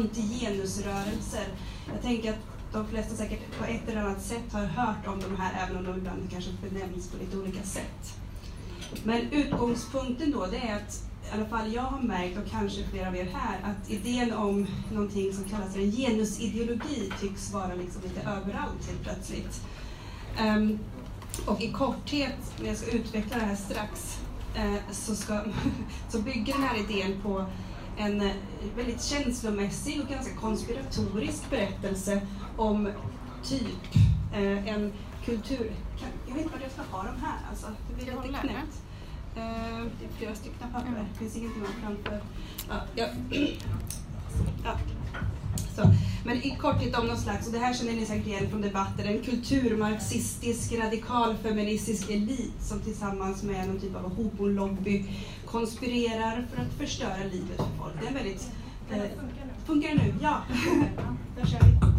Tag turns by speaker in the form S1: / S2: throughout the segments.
S1: antigenusrörelser. Jag tänker att de flesta säkert på ett eller annat sätt har hört om de här, även om de ibland kanske benämns på lite olika sätt. Men utgångspunkten då, det är att i alla fall jag har märkt, och kanske flera av er här, att idén om någonting som kallas för en genusideologi tycks vara liksom lite överallt helt plötsligt. Um, och i korthet, när jag ska utveckla det här strax, uh, så, ska, så bygger den här idén på en uh, väldigt känslomässig och ganska konspiratorisk berättelse om typ uh, en kultur... Jag vet inte vad jag ska ha de här alltså. Det blir lite knäppt. Uh, det är flera stycken papper. Det finns ingenting framför. Ja, ja. ja. Så. Men i korthet om någon slags, och det här känner ni säkert igen från debatter, en kulturmarxistisk radikalfeministisk elit som tillsammans med någon typ av homo-lobby konspirerar för att förstöra livet för folk. Det är väldigt... Eh, funkar det nu? Ja. Då kör vi.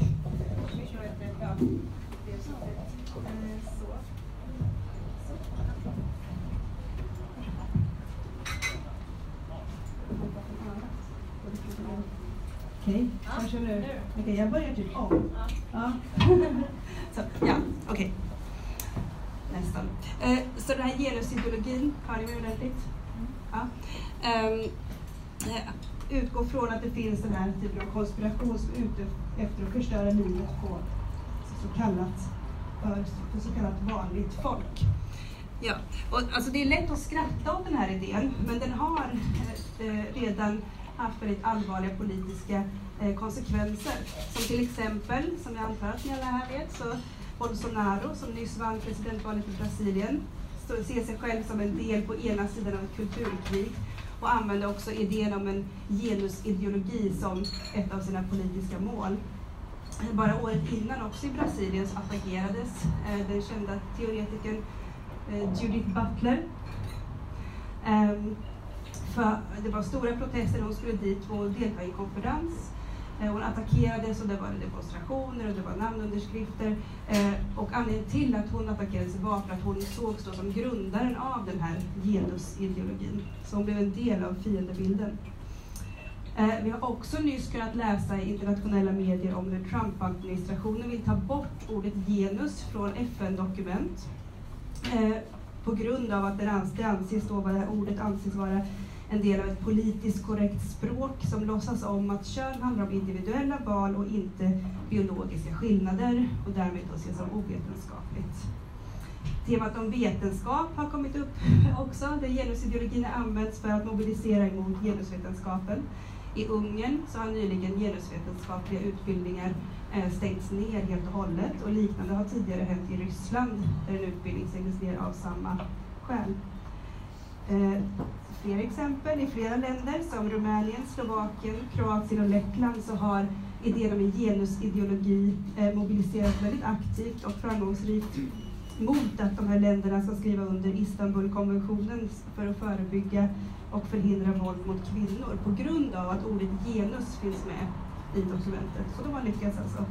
S1: Okej, okay. kanske nu. Okej, jag börjar typ om. Ja. så, ja, okej. Okay. Nästan. Eh, så den här genusideologin, har ni mig ordentligt? Ja. Um, utgår från att det finns den här typen av konspiration som är ute efter att förstöra livet på så kallat, för, för så kallat vanligt folk. Ja, och alltså det är lätt att skratta åt den här idén, men den har eh, redan haft väldigt allvarliga politiska eh, konsekvenser. Som till exempel, som jag antar att ni alla här vet, så Bolsonaro som nyss vann presidentvalet i Brasilien ser sig själv som en del på ena sidan av ett kulturkrig och använder också idén om en genusideologi som ett av sina politiska mål. Bara året innan också i Brasilien så attackerades eh, den kända teoretikern eh, Judith Butler. Ehm, för det var stora protester, hon skulle dit och delta i en konferens. Eh, hon attackerades och det var demonstrationer och det var namnunderskrifter. Eh, och anledningen till att hon attackerades var för att hon sågs då som grundaren av den här genusideologin. Så hon blev en del av fiendebilden. Eh, vi har också nyss kunnat läsa i internationella medier om hur Trump-administrationen vill ta bort ordet genus från FN-dokument på grund av att det anses då, vad det här ordet anses vara en del av ett politiskt korrekt språk som låtsas om att kön handlar om individuella val och inte biologiska skillnader och därmed då ses som ovetenskapligt. Temat om vetenskap har kommit upp också, där genusideologin har använts för att mobilisera emot genusvetenskapen. I Ungern så har nyligen genusvetenskapliga utbildningar eh, stängts ner helt och hållet och liknande har tidigare hänt i Ryssland där en utbildning stängdes ner av samma skäl. Eh, Fler exempel. I flera länder som Rumänien, Slovakien, Kroatien och Lettland så har idén om en genusideologi eh, mobiliserats väldigt aktivt och framgångsrikt mot att de här länderna ska skriva under Istanbulkonventionen för att förebygga och förhindra våld mot kvinnor på grund av att ordet genus finns med i dokumentet. Så de har lyckats alltså.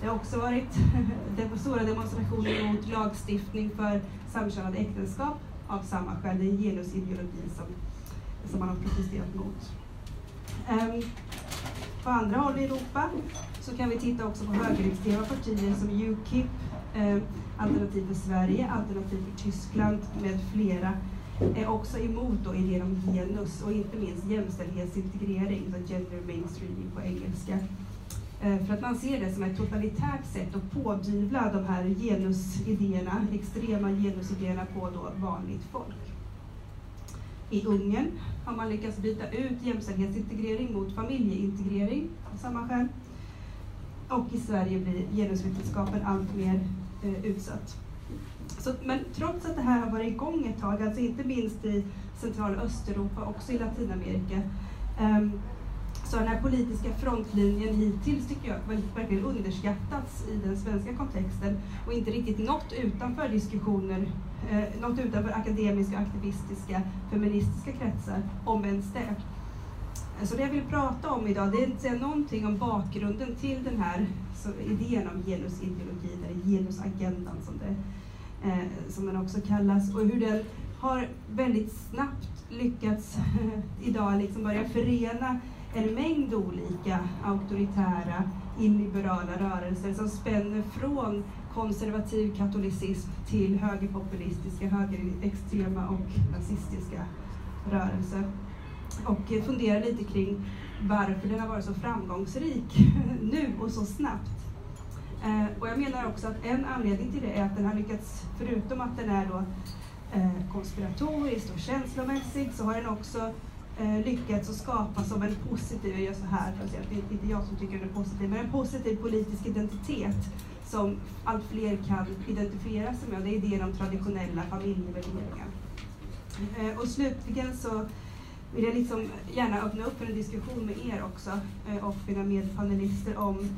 S1: Det har också varit stora demonstrationer mot lagstiftning för samkönade äktenskap av samma skäl. Det är genusideologin som, som man har protesterat mot. Um, på andra håll i Europa så kan vi titta också på högerextrema partier som Ukip, eh, Alternativ för Sverige, Alternativ för Tyskland med flera är också emot då idén om genus och inte minst jämställdhetsintegrering, gender mainstreaming på engelska. Eh, för att man ser det som ett totalitärt sätt att pådyvla de här genusidéerna, extrema genusidéerna på då vanligt folk. I Ungern har man lyckats byta ut jämställdhetsintegrering mot familjeintegrering av samma skäl. Och i Sverige blir genusvetenskapen allt mer eh, utsatt. Så, men trots att det här har varit igång ett tag, alltså inte minst i Central och Östeuropa, också i Latinamerika, eh, så den här politiska frontlinjen hittills tycker jag verkligen underskattats i den svenska kontexten och inte riktigt nått utanför diskussioner, eh, nått utanför akademiska, aktivistiska, feministiska kretsar, om ens det. Så det jag vill prata om idag, det är att säga någonting om bakgrunden till den här så, idén om genusideologin, eller genusagendan som, det, eh, som den också kallas, och hur den har väldigt snabbt lyckats idag liksom börja förena en mängd olika auktoritära illiberala rörelser som spänner från konservativ katolicism till högerpopulistiska, högerextrema och nazistiska rörelser. Och funderar lite kring varför den har varit så framgångsrik nu och så snabbt. Eh, och jag menar också att en anledning till det är att den har lyckats, förutom att den är då konspiratoriskt konspiratorisk och känslomässig, så har den också Eh, lyckats att skapa som en positiv, jag gör så här för att säga att det är inte jag som tycker den är positiv, men en positiv politisk identitet som allt fler kan identifiera sig med. Och det är idén om traditionella familjevärderingar. Eh, och slutligen så vill jag liksom gärna öppna upp för en diskussion med er också eh, och mina medpanelister om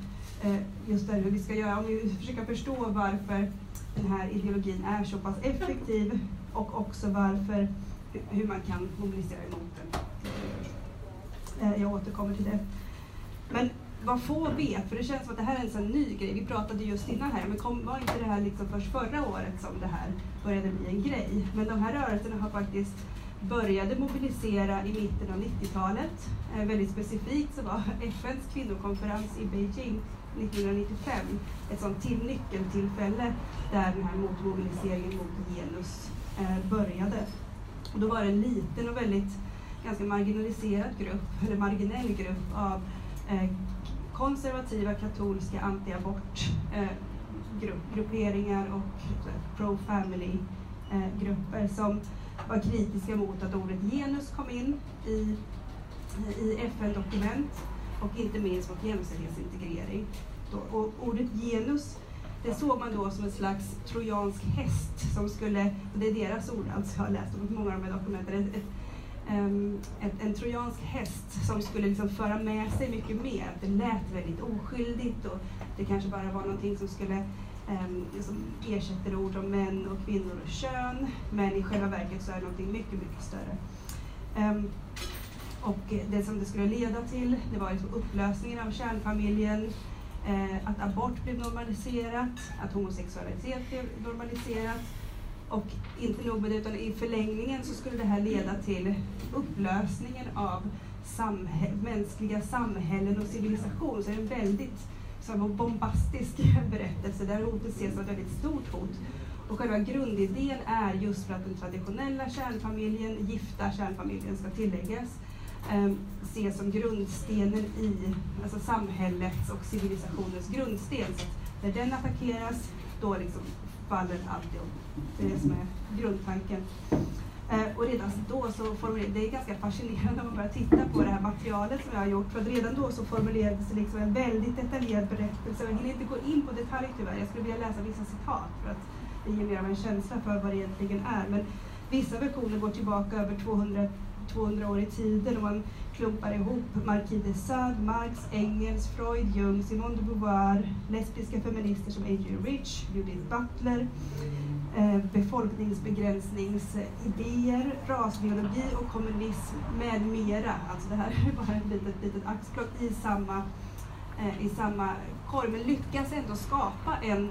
S1: just det hur vi ska göra, om vi försöker förstå varför den här ideologin är så pass effektiv och också varför, hur man kan mobilisera emot jag återkommer till det. Men vad få vet, för det känns som att det här är en sån ny grej. Vi pratade just innan här, men kom, var inte det här liksom först förra året som det här började bli en grej? Men de här rörelserna har faktiskt började mobilisera i mitten av 90-talet. Eh, väldigt specifikt så var FNs kvinnokonferens i Beijing 1995 ett sånt till nyckeltillfälle där den här motmobiliseringen mot genus eh, började. Och då var det en liten och väldigt ganska marginaliserad grupp, eller marginell grupp av eh, konservativa katolska antiabort eh, grupperingar och eh, pro-family eh, grupper som var kritiska mot att ordet genus kom in i, i FN-dokument och inte minst mot jämställdhetsintegrering. Och ordet genus det såg man då som en slags trojansk häst som skulle, det är deras ord alltså, jag har läst om många av de här dokumenten, ett, ett, Ehm, en trojansk häst som skulle liksom föra med sig mycket mer. Det lät väldigt oskyldigt och det kanske bara var någonting som skulle um, liksom ersätter ord om män och kvinnor och kön, men i själva verket så är det någonting mycket, mycket större. Um, och det som det skulle leda till, det var liksom upplösningen av kärnfamiljen, eh, att abort blev normaliserat, att homosexualitet blev normaliserat. Och inte nog med det, utan i förlängningen så skulle det här leda till upplösningen av samhä mänskliga samhällen och civilisation. Så det är en väldigt en bombastisk berättelse där hotet ses som ett väldigt stort hot. Och själva grundidén är just för att den traditionella kärnfamiljen, gifta kärnfamiljen ska tilläggas, eh, ses som grundstenen i alltså samhällets och civilisationens grundsten. Så när den attackeras, då liksom faller alltihop. Det är det som är grundtanken. Eh, och redan då så formulerades, det är ganska fascinerande när man börjar titta på det här materialet som jag har gjort, för att redan då så formulerades liksom en väldigt detaljerad berättelse. Jag hinner inte gå in på detaljer tyvärr, jag skulle vilja läsa vissa citat för att det ger mer av en känsla för vad det egentligen är. Men vissa versioner går tillbaka över 200 200 år i tiden och man klumpar ihop Marquis de Sade, Marx, Engels, Freud, Jung, Simone de Beauvoir, lesbiska feminister som A.J. Rich, Judith Butler, Eh, befolkningsbegränsningsidéer, rasbiologi och kommunism med mera. Alltså det här är bara ett litet, litet axplock i samma, eh, i samma korg, men lyckas ändå skapa en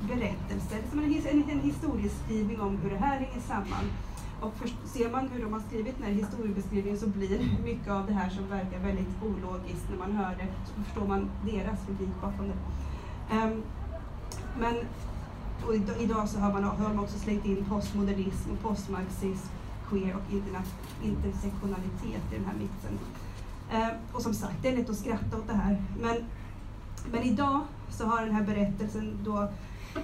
S1: berättelse, en, en, historieskrivning om hur det här hänger samman. Och ser man hur de har skrivit den här historiebeskrivningen så blir mycket av det här som verkar väldigt ologiskt när man hör det, så förstår man deras logik bakom det. Um, men och idag så har man, har man också slängt in postmodernism postmarxism, queer och intersektionalitet i den här mixen. Eh, och som sagt, det är lätt att skratta åt det här. Men, men idag så har den här berättelsen då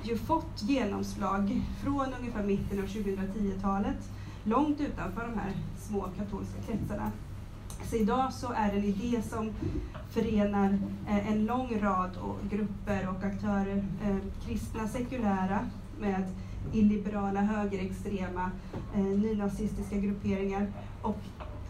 S1: ju fått genomslag från ungefär mitten av 2010-talet långt utanför de här små katolska kretsarna. Så idag så är det en idé som förenar eh, en lång rad grupper och aktörer, eh, kristna sekulära med illiberala, högerextrema, eh, nynazistiska grupperingar och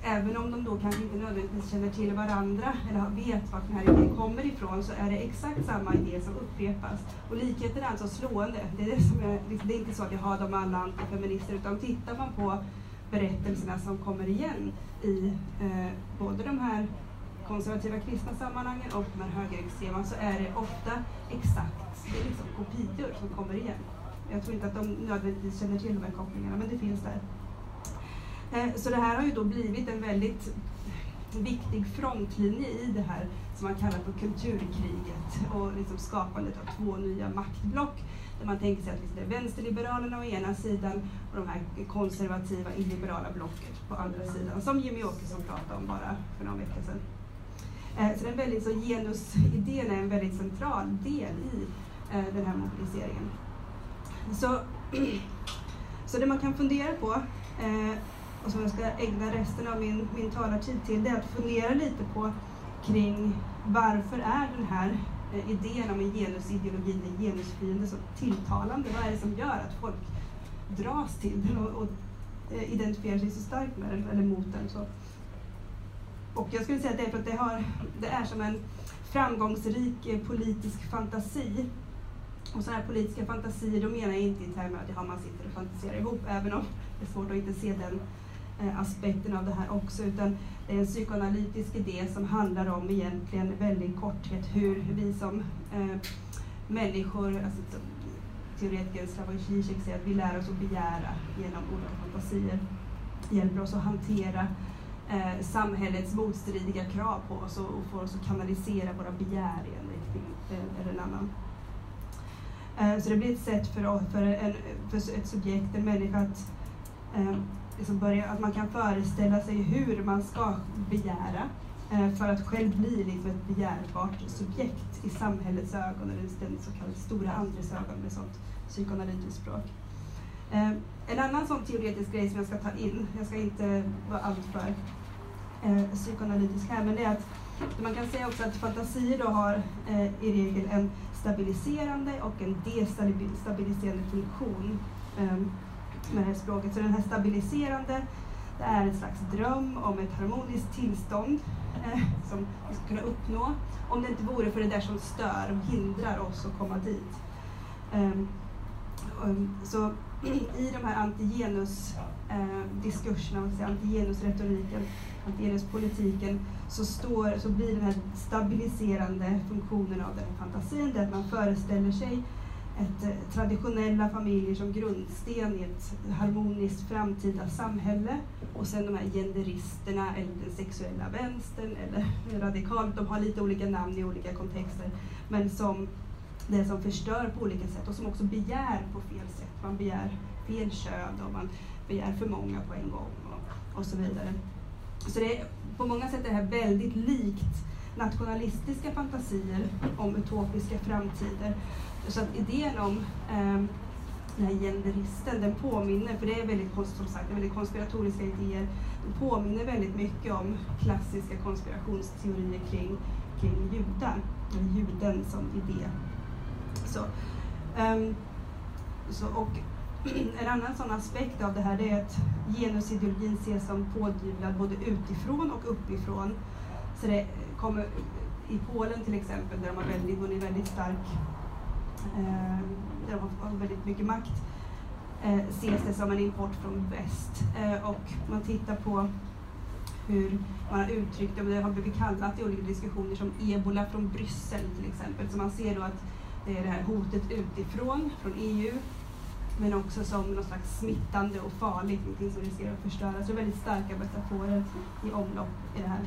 S1: även om de då kanske inte nödvändigtvis känner till varandra eller vet vart den här idén kommer ifrån så är det exakt samma idé som upprepas. Och likheten är alltså slående. Det är, det som är, det är inte så att jag har de alla antifeminister utan tittar man på berättelserna som kommer igen i eh, både de här konservativa kristna sammanhangen och de här högerextrema så är det ofta exakt, det är liksom kopior som kommer igen. Jag tror inte att de nödvändigtvis känner till de här kopplingarna men det finns där. Eh, så det här har ju då blivit en väldigt viktig frontlinje i det här som man kallar för kulturkriget och liksom skapandet av två nya maktblock där man tänker sig att liksom det är vänsterliberalerna å ena sidan och de här konservativa illiberala blocket på andra sidan som Jimmy Åkesson pratade om bara för någon vecka sedan. Eh, så den väldigt, så genusidén är en väldigt central del i eh, den här mobiliseringen. Så, så det man kan fundera på eh, och som jag ska ägna resten av min, min talartid till, det är att fundera lite på kring varför är den här idén om en genusideologi, en genusfiende, så tilltalande? Vad är det som gör att folk dras till den och, och identifierar sig så starkt med den eller mot den? Så. Och jag skulle säga att det är för att det, har, det är som en framgångsrik eh, politisk fantasi. Och sådana här politiska fantasier, då menar jag inte i termer att ja, man sitter och fantiserar ihop, även om det är svårt att inte se den eh, aspekten av det här också, utan det är en psykoanalytisk idé som handlar om egentligen väldigt korthet hur vi som eh, människor, alltså, teoretikern Slavoj Zizek säger att vi lär oss att begära genom olika fantasier, hjälper oss att hantera eh, samhällets motstridiga krav på oss och, och får oss att kanalisera våra begär i en riktning eh, eller en annan. Eh, så det blir ett sätt för, för, en, för ett subjekt, en människa, att eh, liksom börja, att man kan föreställa sig hur man ska begära eh, för att själv bli liksom ett begärbart subjekt i samhällets ögon, eller den så kallade stora andres ögon med sånt psykoanalytiskt språk. Eh, en annan sån teoretisk grej som jag ska ta in, jag ska inte vara alltför eh, psykoanalytisk här, men det är att man kan säga också att fantasier då har eh, i regel en stabiliserande och en destabiliserande funktion. Ehm, med det här språket. Så den här stabiliserande, det är en slags dröm om ett harmoniskt tillstånd eh, som vi ska kunna uppnå om det inte vore för det där som stör och hindrar oss att komma dit. Um, um, så i de här antigenusdiskurserna, eh, antigenusretoriken, antigenuspolitiken, så, står, så blir den här stabiliserande funktionen av den fantasin, det att man föreställer sig ett, eh, traditionella familjer som grundsten i ett harmoniskt framtida samhälle och sen de här genderisterna eller den sexuella vänstern eller radikalt, de har lite olika namn i olika kontexter, men som det som förstör på olika sätt och som också begär på fel sätt. Man begär fel kön och man begär för många på en gång och, och så vidare. Så det är, på många sätt är det här väldigt likt nationalistiska fantasier om utopiska framtider så att idén om eh, den här genderisten, den påminner, för det är väldigt, som sagt, väldigt konspiratoriska idéer, den påminner väldigt mycket om klassiska konspirationsteorier kring, kring judar, eller juden som idé. Så, um, så, och en annan sån aspekt av det här är att genusideologin ses som pådyvlad både utifrån och uppifrån. Så det kommer i Polen till exempel, där de har väldigt, vunnit väldigt stark eh, där de har väldigt mycket makt, eh, ses det som en import från väst. Eh, och man tittar på hur man har uttryckt det, det har blivit kallat i olika diskussioner som ebola från Bryssel till exempel. Så man ser då att det är det här hotet utifrån, från EU, men också som något slags smittande och farligt, någonting som riskerar att förstöras. Så det är väldigt starka metaforer i omlopp i det här.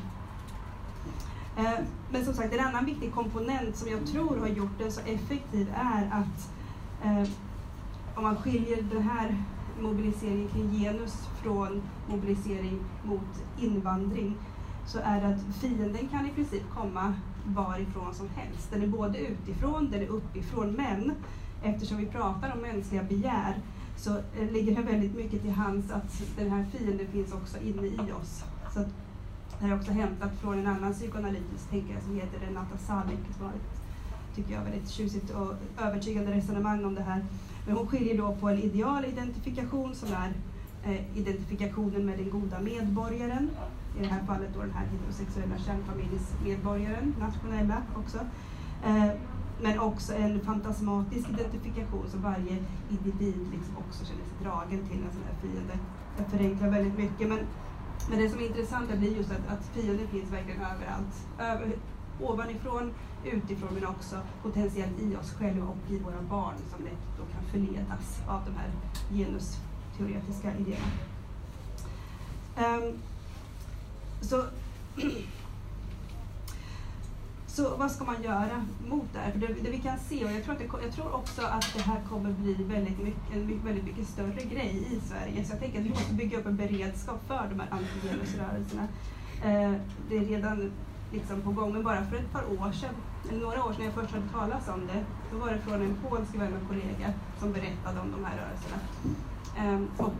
S1: Eh, men som sagt, en annan viktig komponent som jag tror har gjort den så effektiv är att eh, om man skiljer den här mobiliseringen kring genus från mobilisering mot invandring så är det att fienden kan i princip komma varifrån som helst. Den är både utifrån, den är uppifrån, men eftersom vi pratar om mänskliga begär så eh, ligger det väldigt mycket till hands att den här fienden finns också inne i oss. Så det här är också hämtat från en annan psykoanalytisk tänkare som heter Renata Salik som har ett, tycker jag, väldigt tjusigt och övertygande resonemang om det här. Men hon skiljer då på en ideal identifikation som är eh, identifikationen med den goda medborgaren, i det här fallet då den här heterosexuella kärnfamiljsmedborgaren, nationella också. Eh, men också en fantasmatisk identifikation som varje individ liksom också känner sig dragen till en sån här fiende. Jag förenklar väldigt mycket men men det som är intressant blir just att, att fienden finns verkligen överallt. Över, ovanifrån, utifrån men också potentiellt i oss själva och i våra barn som lätt då kan förledas av de här genusteoretiska idéerna. Um, så, så vad ska man göra mot det här? För det, det, vi kan se, och jag tror, att det, jag tror också att det här kommer bli väldigt mycket, en väldigt mycket större grej i Sverige. Så jag tänker att vi måste bygga upp en beredskap för de här antigenusrörelserna. Eh, det är redan liksom på gång, men bara för ett par år sedan, eller några år sedan jag först hörde talas om det, då var det från en polsk vän och kollega som berättade om de här rörelserna. Eh, och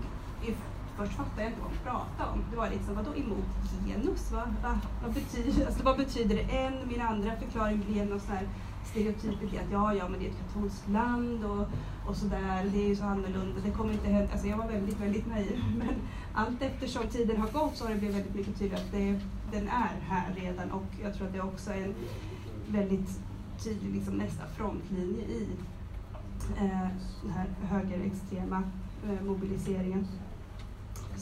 S1: först fattade jag inte vad hon pratade om. Det var liksom, vadå emot genus? Va? Va? Vad, betyder, alltså, vad betyder det? En, min andra förklaring blev någon sån här stereotyp att ja, ja, men det är ett katolskt land och, och sådär, det är ju så annorlunda, det kommer inte hända. Alltså jag var väldigt, väldigt naiv. Men allt eftersom tiden har gått så har det blivit väldigt mycket tydligare att det, den är här redan och jag tror att det också är en väldigt tydlig liksom, nästa frontlinje i eh, den här högerextrema eh, mobiliseringen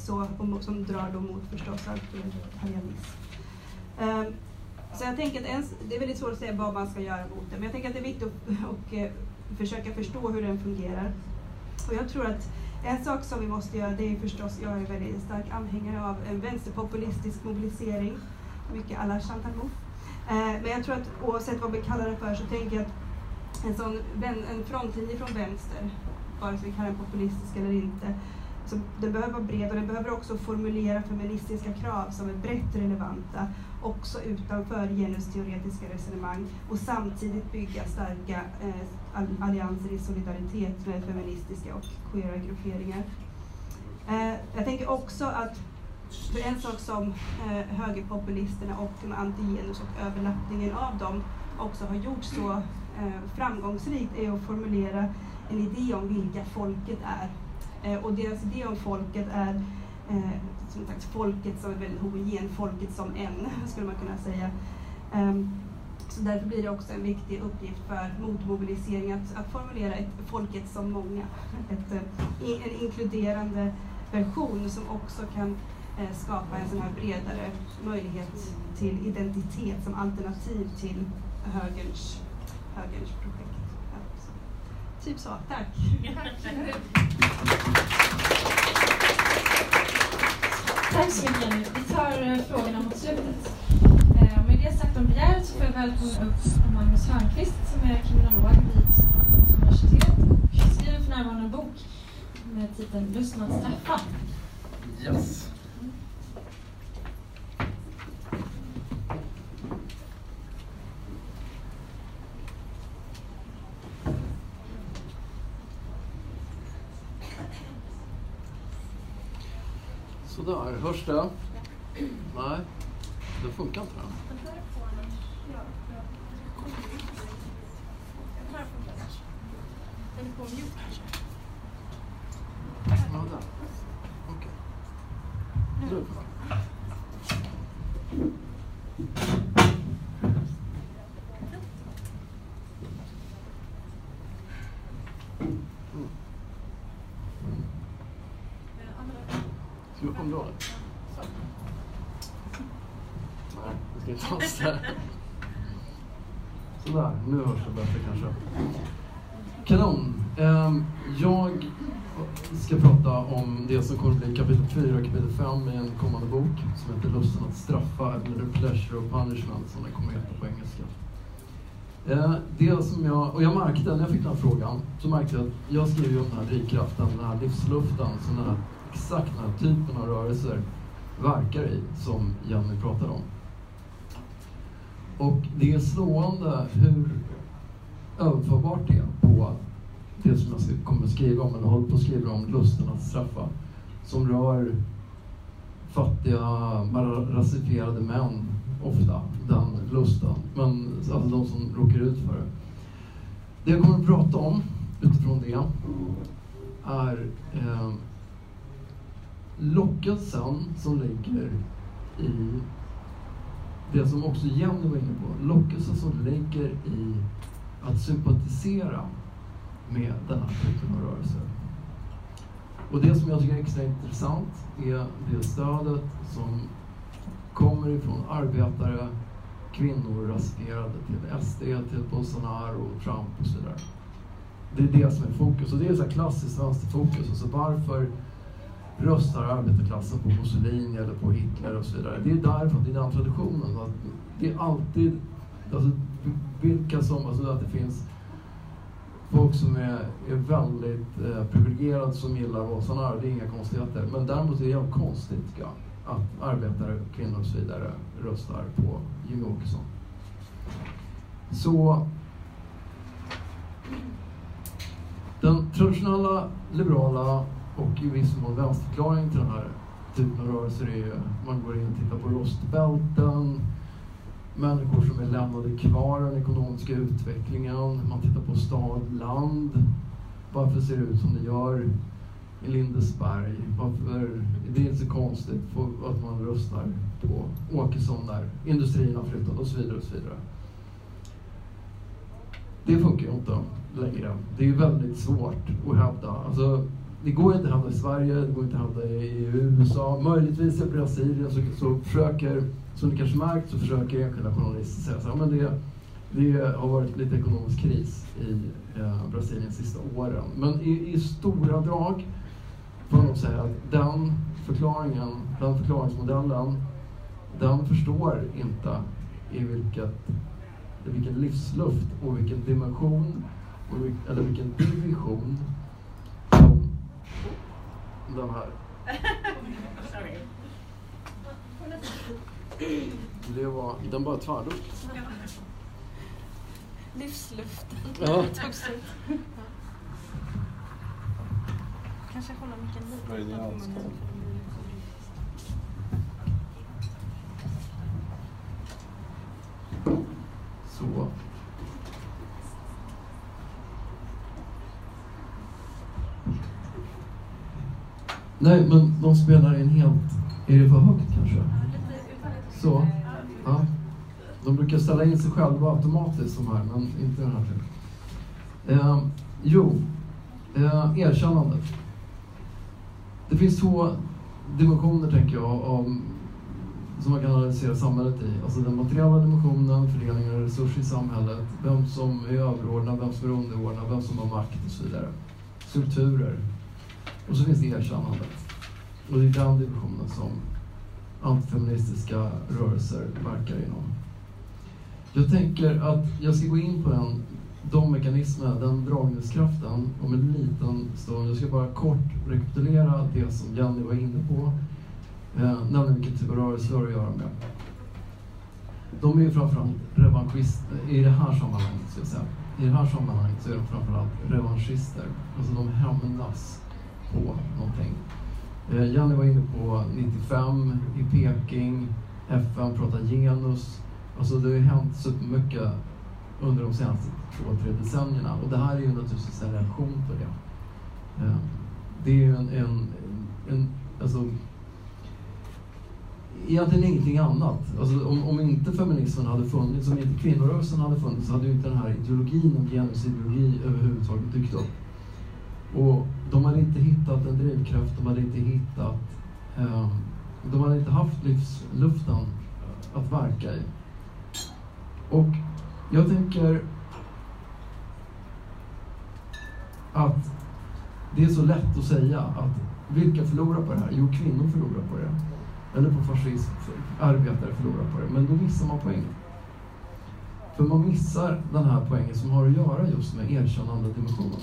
S1: så, och, som drar då mot förstås auktoritarianism. Ehm, så jag tänker att ens, det är väldigt svårt att säga vad man ska göra mot det, men jag tänker att det är viktigt att och, eh, försöka förstå hur den fungerar. Och jag tror att en sak som vi måste göra, det är förstås, jag är väldigt stark anhängare av en vänsterpopulistisk mobilisering, mycket alla chantar mot. Ehm, men jag tror att oavsett vad vi kallar det för så tänker jag att en sån en frontlinje från vänster, vare sig vi kallar den populistisk eller inte, så den behöver vara bred och den behöver också formulera feministiska krav som är brett relevanta, också utanför genusteoretiska resonemang och samtidigt bygga starka eh, allianser i solidaritet med feministiska och queera grupperingar. Eh, jag tänker också att för en sak som eh, högerpopulisterna och antigenus och överlappningen av dem också har gjort så eh, framgångsrikt är att formulera en idé om vilka folket är Eh, och deras idé om folket är eh, som sagt folket som är väldigt homogen, folket som en, skulle man kunna säga. Ehm, så därför blir det också en viktig uppgift för motmobilisering att, att formulera ett folket som många. Ett, eh, en inkluderande version som också kan skapa en sån här bredare möjlighet till identitet som alternativ till högerns, högerns projekt. Typ så, tack.
S2: Tack så mycket Jenny. Vi tar eh, frågorna mot slutet. Eh, med det sagt om begäret så får jag välkomna upp Magnus Hörnqvist som är kriminolog vid Stockholms universitet och skriver för närvarande en bok med titeln Lusten att straffa.
S3: Yes. Sådär, hörs det? Nej, det funkar inte. Den.
S2: Är på mute kanske?
S3: Ja, där. Okej. Nu. Om då? Nej, det ska inte alls där. Sådär, nu hörs det bättre kanske. Kanon. Ehm, jag ska prata om det som kommer att bli kapitel 4 och kapitel 5 i en kommande bok som heter Lusten att straffa, eller The Pleasure of Punishment som den kommer att heta på engelska. Ehm, det som jag, och jag märkte när jag fick den här frågan, så märkte jag att jag skriver ju om den här drivkraften, den här livsluften som den här exakt den här typen av rörelser verkar i, som Jenny pratade om. Och det är slående hur överförbart det är på det som jag kommer att skriva om, eller håller på att skriva om, lusten att straffa, som rör fattiga, rasifierade män, ofta, den lusten. Men alltså de som råkar ut för det. Det jag kommer att prata om utifrån det är eh, lockelsen som ligger i det som också Jenny var inne på, lockelsen som ligger i att sympatisera med den här typen av rörelser. Och det som jag tycker är extra intressant är det stödet som kommer ifrån arbetare, kvinnor rasifierade till SD, till Bolsonaro, Trump och så vidare. Det är det som är fokus och det är så här klassiskt vänsterfokus. Alltså varför röstar arbetarklassen på Mussolini eller på Hitler och så vidare. Det är därför, det är den traditionen. Att det är alltid, alltså, vilka som, alltså att det finns folk som är, är väldigt eh, privilegierade som gillar Vasarna, det är inga konstigheter. Men däremot är det jävligt konstigt ja, att arbetare, kvinnor och så vidare röstar på Jimmie Åkesson. Så den traditionella liberala och i viss mån vänsterförklaring till den här typen av rörelser är ju man går in och tittar på rostbälten, människor som är lämnade kvar den ekonomiska utvecklingen. Man tittar på stad, land. Varför ser det ut som det gör i Lindesberg? Varför det är inte så konstigt att man röstar på Åkesson där industrin har flyttat och så vidare. och så vidare. Det funkar ju inte längre. Det är ju väldigt svårt att hävda. Alltså, det går inte att handla i Sverige, det går inte att handla i USA. Möjligtvis i Brasilien så, så försöker som ni kanske märkt så försöker enskilda journalister säga så här, men det, det har varit lite ekonomisk kris i eh, Brasilien de sista åren. Men i, i stora drag får man nog säga att den förklaringen, den förklaringsmodellen, den förstår inte i vilket, vilken livsluft och vilken dimension, och, eller vilken division den här Det var, den bara tvärdog. Ja.
S2: Livsluften
S3: ja.
S2: tog slut. Kanske hålla micken lite.
S3: Så. Nej, men de spelar en helt... Är det för högt kanske? Så. Ja. De brukar ställa in sig själva automatiskt de här, men inte den här typen. Eh, jo, eh, erkännandet. Det finns två dimensioner, tänker jag, av, som man kan analysera samhället i. Alltså den materiella dimensionen, fördelningen av resurser i samhället, vem som är överordnad, vem som är underordnad, vem som har makt och så vidare. Strukturer. Och så finns det erkännandet. Och det är den divisionen som antifeministiska rörelser verkar inom. Jag tänker att jag ska gå in på den, de mekanismerna, den dragningskraften om en liten stund. Jag ska bara kort rekapitulera det som Jenny var inne på, eh, nämligen vilken typ av rörelser har att göra med. De är ju framförallt revanschister, i det här sammanhanget ska jag säga. I det här sammanhanget så är de framförallt revanschister. Alltså de hämnas på någonting. Eh, Janne var inne på 95 i Peking, FN pratar genus. Alltså det har ju hänt supermycket under de senaste två, tre decennierna och det här är ju naturligtvis en reaktion på det. Eh, det är ju en, en, en alltså, egentligen ingenting annat. Alltså, om, om inte feminismen hade funnits, om inte kvinnorörelsen hade funnits, så hade ju inte den här ideologin om genusideologi överhuvudtaget dykt upp. Och de hade inte hittat en drivkraft, de hade inte hittat... Eh, de hade inte haft livsluften att verka i. Och jag tänker att det är så lätt att säga att vilka förlorar på det här? Jo, kvinnor förlorar på det. Eller på fascism, arbetare förlorar på det. Men då missar man poängen. För man missar den här poängen som har att göra just med erkännande dimensionen.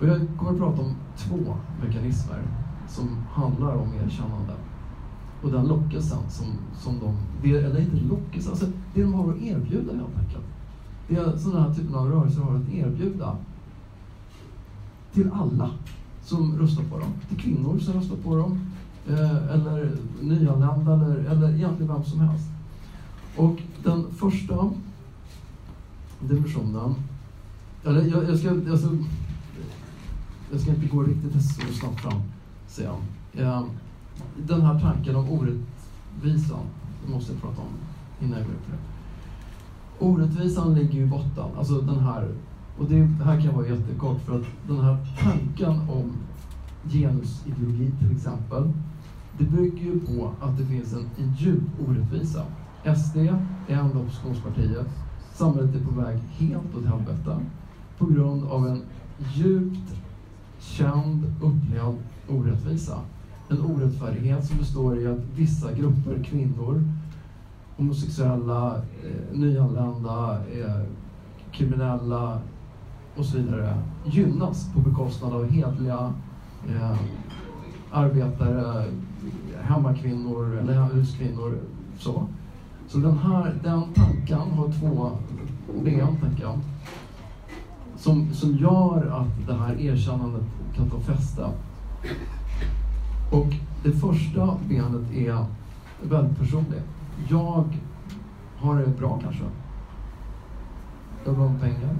S3: Och jag kommer att prata om två mekanismer som handlar om erkännande. Och den lockelsen som, som de, det, eller inte lockelsen, alltså det de har att erbjuda helt enkelt. Det är sådana här typen av rörelser har att erbjuda till alla som röstar på dem. Till kvinnor som röstar på dem, eh, eller nyanlända, eller, eller egentligen vem som helst. Och den första dimensionen, eller jag, jag ska, alltså, jag ska inte gå riktigt så snabbt fram, säger han. Ehm, den här tanken om orättvisan, det måste jag prata om innan jag går in på det. Orättvisan ligger ju i botten, alltså den här, och det här kan vara jättekort för att den här tanken om genusideologi till exempel, det bygger ju på att det finns en, en djup orättvisa. SD är enda oppositionspartiet. Samhället är på väg helt åt helvete på grund av en djupt känd upplevd orättvisa. En orättfärdighet som består i att vissa grupper kvinnor, homosexuella, eh, nyanlända, eh, kriminella och så vidare gynnas på bekostnad av hedliga eh, arbetare, hemmakvinnor eller huskvinnor. Så, så den här den tanken har två ben, tänker jag, som, som gör att det här erkännandet kan ta fäste. Och det första benet är väldigt personligt. Jag har det bra kanske. Jag har bra med pengar,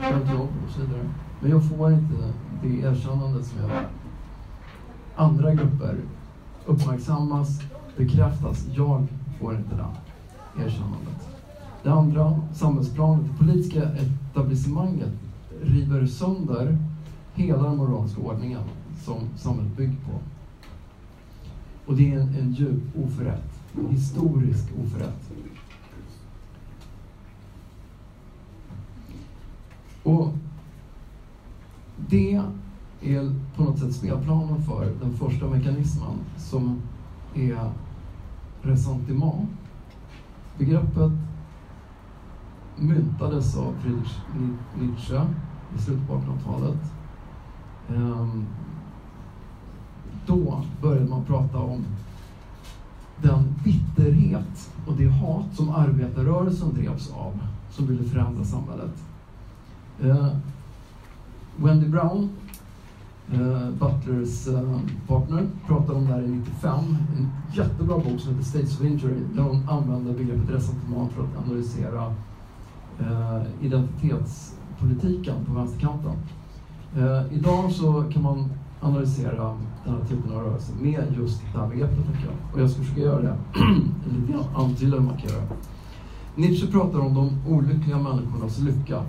S3: ett jobb och så vidare. Men jag får inte det erkännandet som jag vill. Andra grupper uppmärksammas, bekräftas. Jag får inte det erkännandet. Det andra, samhällsplanet, det politiska etablissemanget river sönder hela den moraliska ordningen som samhället bygger på. Och det är en, en djup oförrätt, en historisk oförrätt. Och det är på något sätt spelplanen för den första mekanismen som är ressentiment. Begreppet myntades av Friedrich Nietzsche i slutet på 1800-talet. Ehm, då började man prata om den bitterhet och det hat som arbetarrörelsen drevs av, som ville förändra samhället. Ehm, Wendy Brown, eh, Butlers eh, partner, pratade om det här i 95. En jättebra bok som heter States of Injury, där hon använder begreppet ressentiment för att analysera Eh, identitetspolitiken på vänsterkanten. Eh, idag så kan man analysera den här typen av rörelse med just det här begreppet, tänker jag. Och jag ska försöka göra det, lite grann antyda hur man kan göra. Nietzsche pratar om de olyckliga människornas lycka.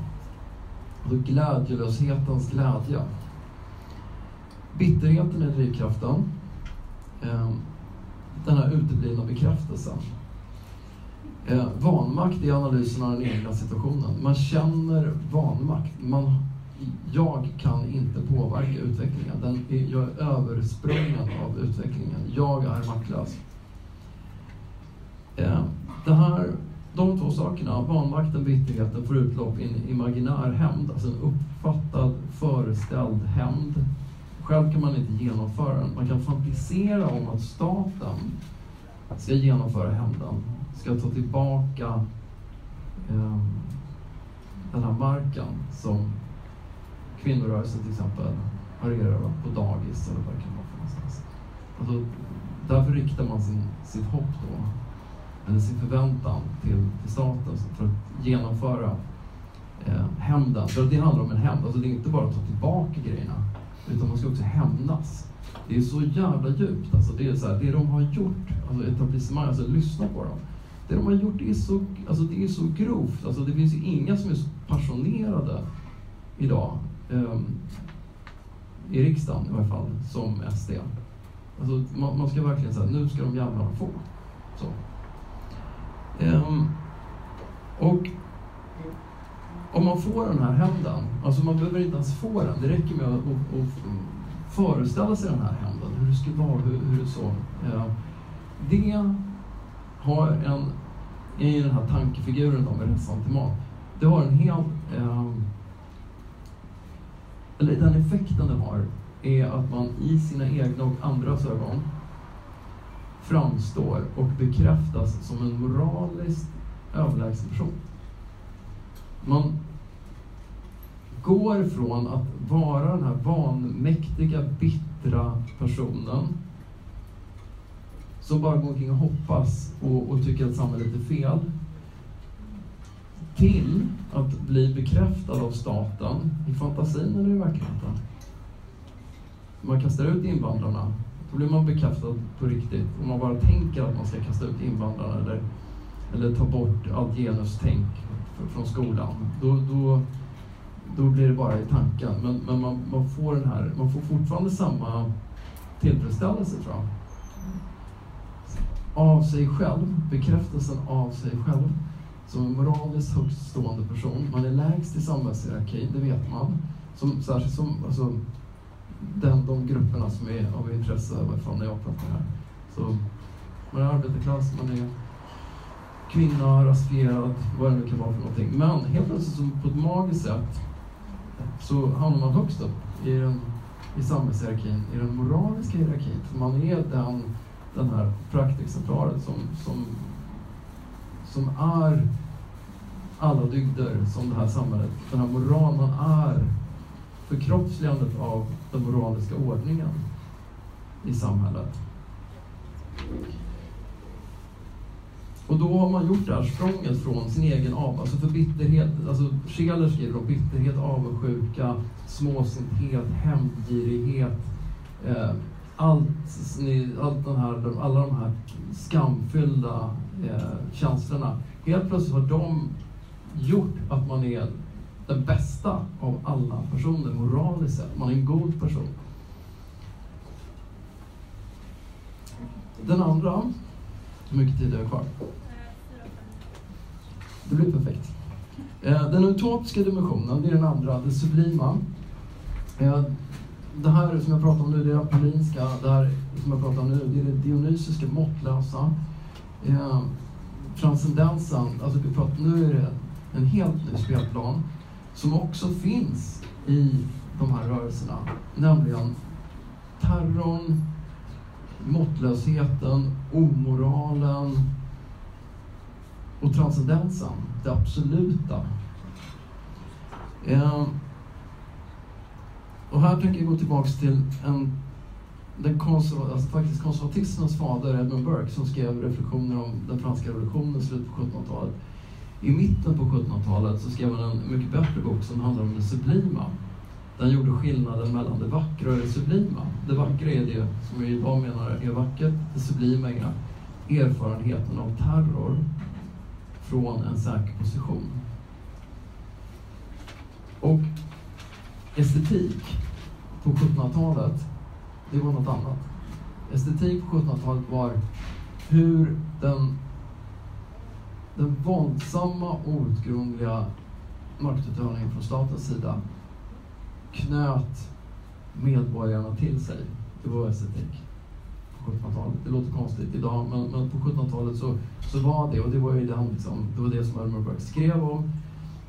S3: Och glädjelöshetens glädje. Bitterheten är drivkraften. Eh, den här uteblivna bekräftelsen. Eh, vanmakt är analysen av den egna situationen. Man känner vanmakt. Man, jag kan inte påverka utvecklingen. Den är, jag är översprungen av utvecklingen. Jag är maktlös. Eh, det här, de två sakerna, vanmakten, bitterheten, får utlopp i en imaginär hämnd, alltså en uppfattad, föreställd hämnd. Själv kan man inte genomföra den. Man kan fantisera om att staten ska genomföra hämnden ska ta tillbaka eh, den här marken som kvinnorörelsen till exempel har erövrat på dagis eller vad det kan vara för någonstans. Alltså, därför riktar man sin, sitt hopp då, eller sin förväntan till, till staten för att genomföra eh, hämnden. För det handlar om en hämnd, alltså det är inte bara att ta tillbaka grejerna, utan man ska också hämnas. Det är så jävla djupt. Alltså det, är så här, det de har gjort, alltså etablissemang, alltså lyssna på dem det de har gjort är så, alltså det är så grovt. Alltså det finns ju inga som är så passionerade idag, um, i riksdagen i alla fall, som SD. Alltså man, man ska verkligen säga, nu ska de jävlarna få. Så. Um, och om man får den här hämnden, alltså man behöver inte ens få den, det räcker med att, att, att föreställa sig den här hämnden, hur det skulle vara, hur, hur det så. Uh, ehm, det har en, i den här tankefiguren om restaurantimat, det har en helt, eh, eller den effekten det har, är att man i sina egna och andras ögon framstår och bekräftas som en moraliskt överlägsen person. Man går från att vara den här vanmäktiga, bittra personen som bara går omkring och hoppas och, och tycker att samhället är fel till att bli bekräftad av staten i fantasin eller i verkligheten. Man kastar ut invandrarna, då blir man bekräftad på riktigt. Om man bara tänker att man ska kasta ut invandrarna eller, eller ta bort allt genustänk från skolan, då, då, då blir det bara i tanken. Men, men man, man, får den här, man får fortfarande samma tillfredsställelse tror jag av sig själv, bekräftelsen av sig själv som en moraliskt högst stående person. Man är lägst i samhällshierarkin, det vet man. Som, särskilt som, alltså, den, de grupperna som är av intresse varifrån när jag pratar här. Så man är arbetarklass, man är kvinna, rasifierad, vad det nu kan vara för någonting. Men helt plötsligt så på ett magiskt sätt så hamnar man högst upp i, den, i samhällshierarkin, i den moraliska hierarkin. För man är den, den här praktikcentralen som, som, som är alla dygder som det här samhället, den här moralen, man är förkroppsligandet av den moraliska ordningen i samhället. Och då har man gjort det här språnget från sin egen av, alltså för bitterhet, alltså Scheler skriver om bitterhet, avundsjuka, småsinthet, hämndgirighet, eh, allt, allt den här, alla de här skamfyllda eh, känslorna. Helt plötsligt har de gjort att man är den bästa av alla personer moraliskt sett. Man är en god person. Den andra, hur mycket tid har jag kvar? Det blir perfekt. Eh, den utopiska dimensionen, det är den andra, det sublima. Eh, det här som jag pratar om nu, det apollinska. Det här som jag pratar om nu, det är det dionysiska, måttlösa. Eh, transcendensen, alltså vi pratar, nu är det en helt ny spelplan som också finns i de här rörelserna. Nämligen terrorn, måttlösheten, omoralen och transcendensen, det absoluta. Eh, och här tänker jag gå tillbaka till en, den konserva, alltså faktiskt konservatismens fader Edmund Burke som skrev reflektioner om den franska revolutionen i slutet på 1700-talet. I mitten på 1700-talet så skrev han en mycket bättre bok som handlar om det sublima. Den gjorde skillnaden mellan det vackra och det sublima. Det vackra är det som vi idag menar är vackert. Det sublima är erfarenheten av terror från en säker position. Och estetik på 1700-talet, det var något annat. Estetik på 1700-talet var hur den den våldsamma outgrundliga maktutövningen från statens sida knöt medborgarna till sig. Det var estetik på 1700-talet. Det låter konstigt idag, men, men på 1700-talet så, så var det, och det var ju den, liksom, det, var det som Elmer Burke skrev om,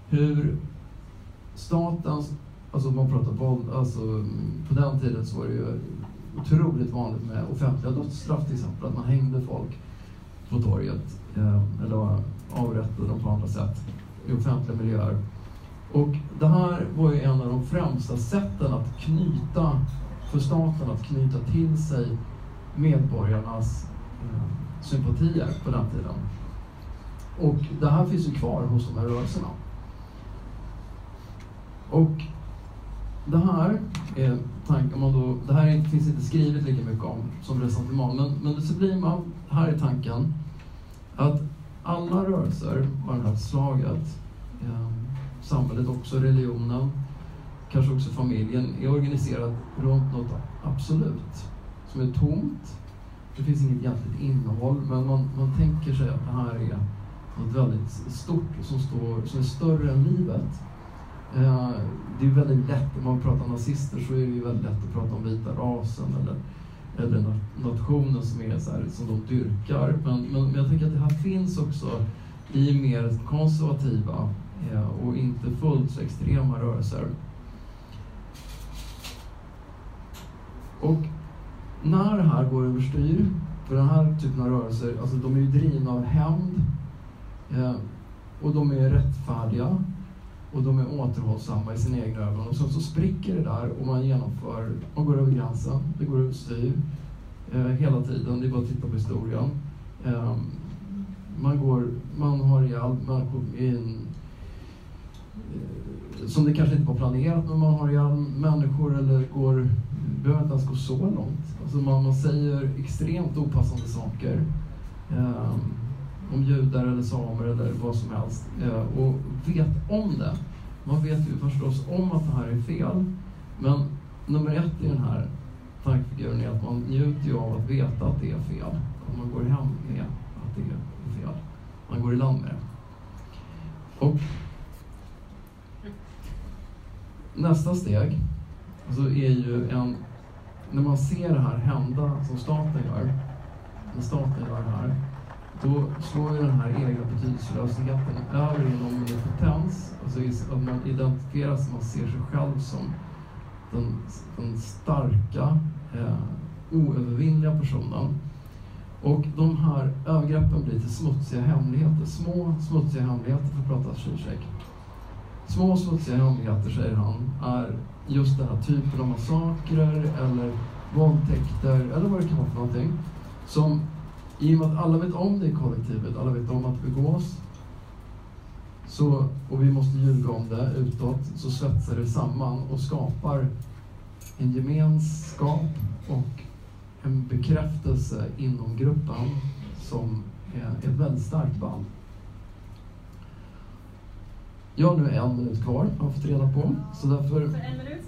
S3: hur statens, alltså man pratar våld, alltså på den tiden så var det ju otroligt vanligt med offentliga dödsstraff till exempel, att man hängde folk på torget eh, eller avrättade dem på andra sätt i offentliga miljöer. Och det här var ju en av de främsta sätten att knyta, för staten att knyta till sig medborgarnas eh, sympatier på den tiden. Och det här finns ju kvar hos de här rörelserna. Och det här är tanken, man då, det här finns inte skrivet lika mycket om som resentiment, men, men det sublima, här är tanken att alla rörelser av det här slaget, eh, samhället också, religionen, kanske också familjen, är organiserad runt något absolut, som är tomt. Det finns inget egentligt innehåll, men man, man tänker sig att det här är något väldigt stort som, står, som är större än livet. Eh, det är väldigt lätt, om man pratar nazister så är det ju väldigt lätt att prata om vita rasen eller eller nationen som är så här, som de dyrkar. Men, men, men, jag tänker att det här finns också i mer konservativa eh, och inte fullt så extrema rörelser. Och när det här går överstyr, för den här typen av rörelser, alltså de är ju drivna av hämnd eh, och de är rättfärdiga och de är återhållsamma i sina egna ögon. Och sen så spricker det där och man genomför, man går över gränsen, det går överstyr eh, hela tiden. Det är bara att titta på historien. Eh, man, går, man har ihjäl människor i en, eh, som det kanske inte var planerat, men man har ihjäl människor eller går, behöver inte ens gå så långt. Alltså man, man säger extremt opassande saker. Eh, om judar eller samer eller vad som helst eh, och vet om det. Man vet ju förstås om att det här är fel. Men nummer ett i den här tankefiguren är att man njuter ju av att veta att det är fel. Och man går hem med att det är fel. Man går i land med det. Och nästa steg, så är ju en... När man ser det här hända som staten gör, när staten gör det här, då slår ju den här egna betydelselösheten över i någon impotens, alltså att man identifierar sig, man ser sig själv som den, den starka, eh, oövervinnliga personen. Och de här övergreppen blir till smutsiga hemligheter, små smutsiga hemligheter för att prata Zizek. Små smutsiga hemligheter, säger han, är just den här typen av massakrer eller våldtäkter eller vad det kan vara för någonting. Som i och med att alla vet om det i kollektivet, alla vet om att det begås, så, och vi måste ljuga om det utåt, så svetsar det samman och skapar en gemenskap och en bekräftelse inom gruppen som är ett väldigt starkt band. Jag har nu en minut kvar, har jag fått reda på. Så därför,
S2: för en minut?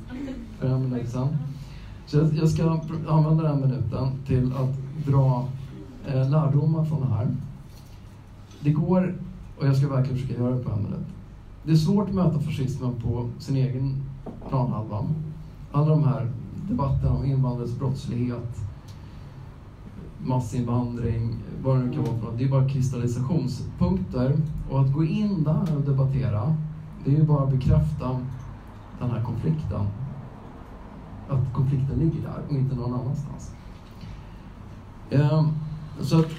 S3: För en minut sedan. Så jag ska använda den minuten till att dra eh, lärdomar från det här. Det går, och jag ska verkligen försöka göra det på en minut. Det är svårt att möta fascismen på sin egen planhalva. Alla de här debatterna om invandrares brottslighet, massinvandring, vad det nu kan vara för något. Det är bara kristallisationspunkter. Och att gå in där och debattera, det är ju bara att bekräfta den här konflikten. Att konflikten ligger där och inte någon annanstans. Um, så att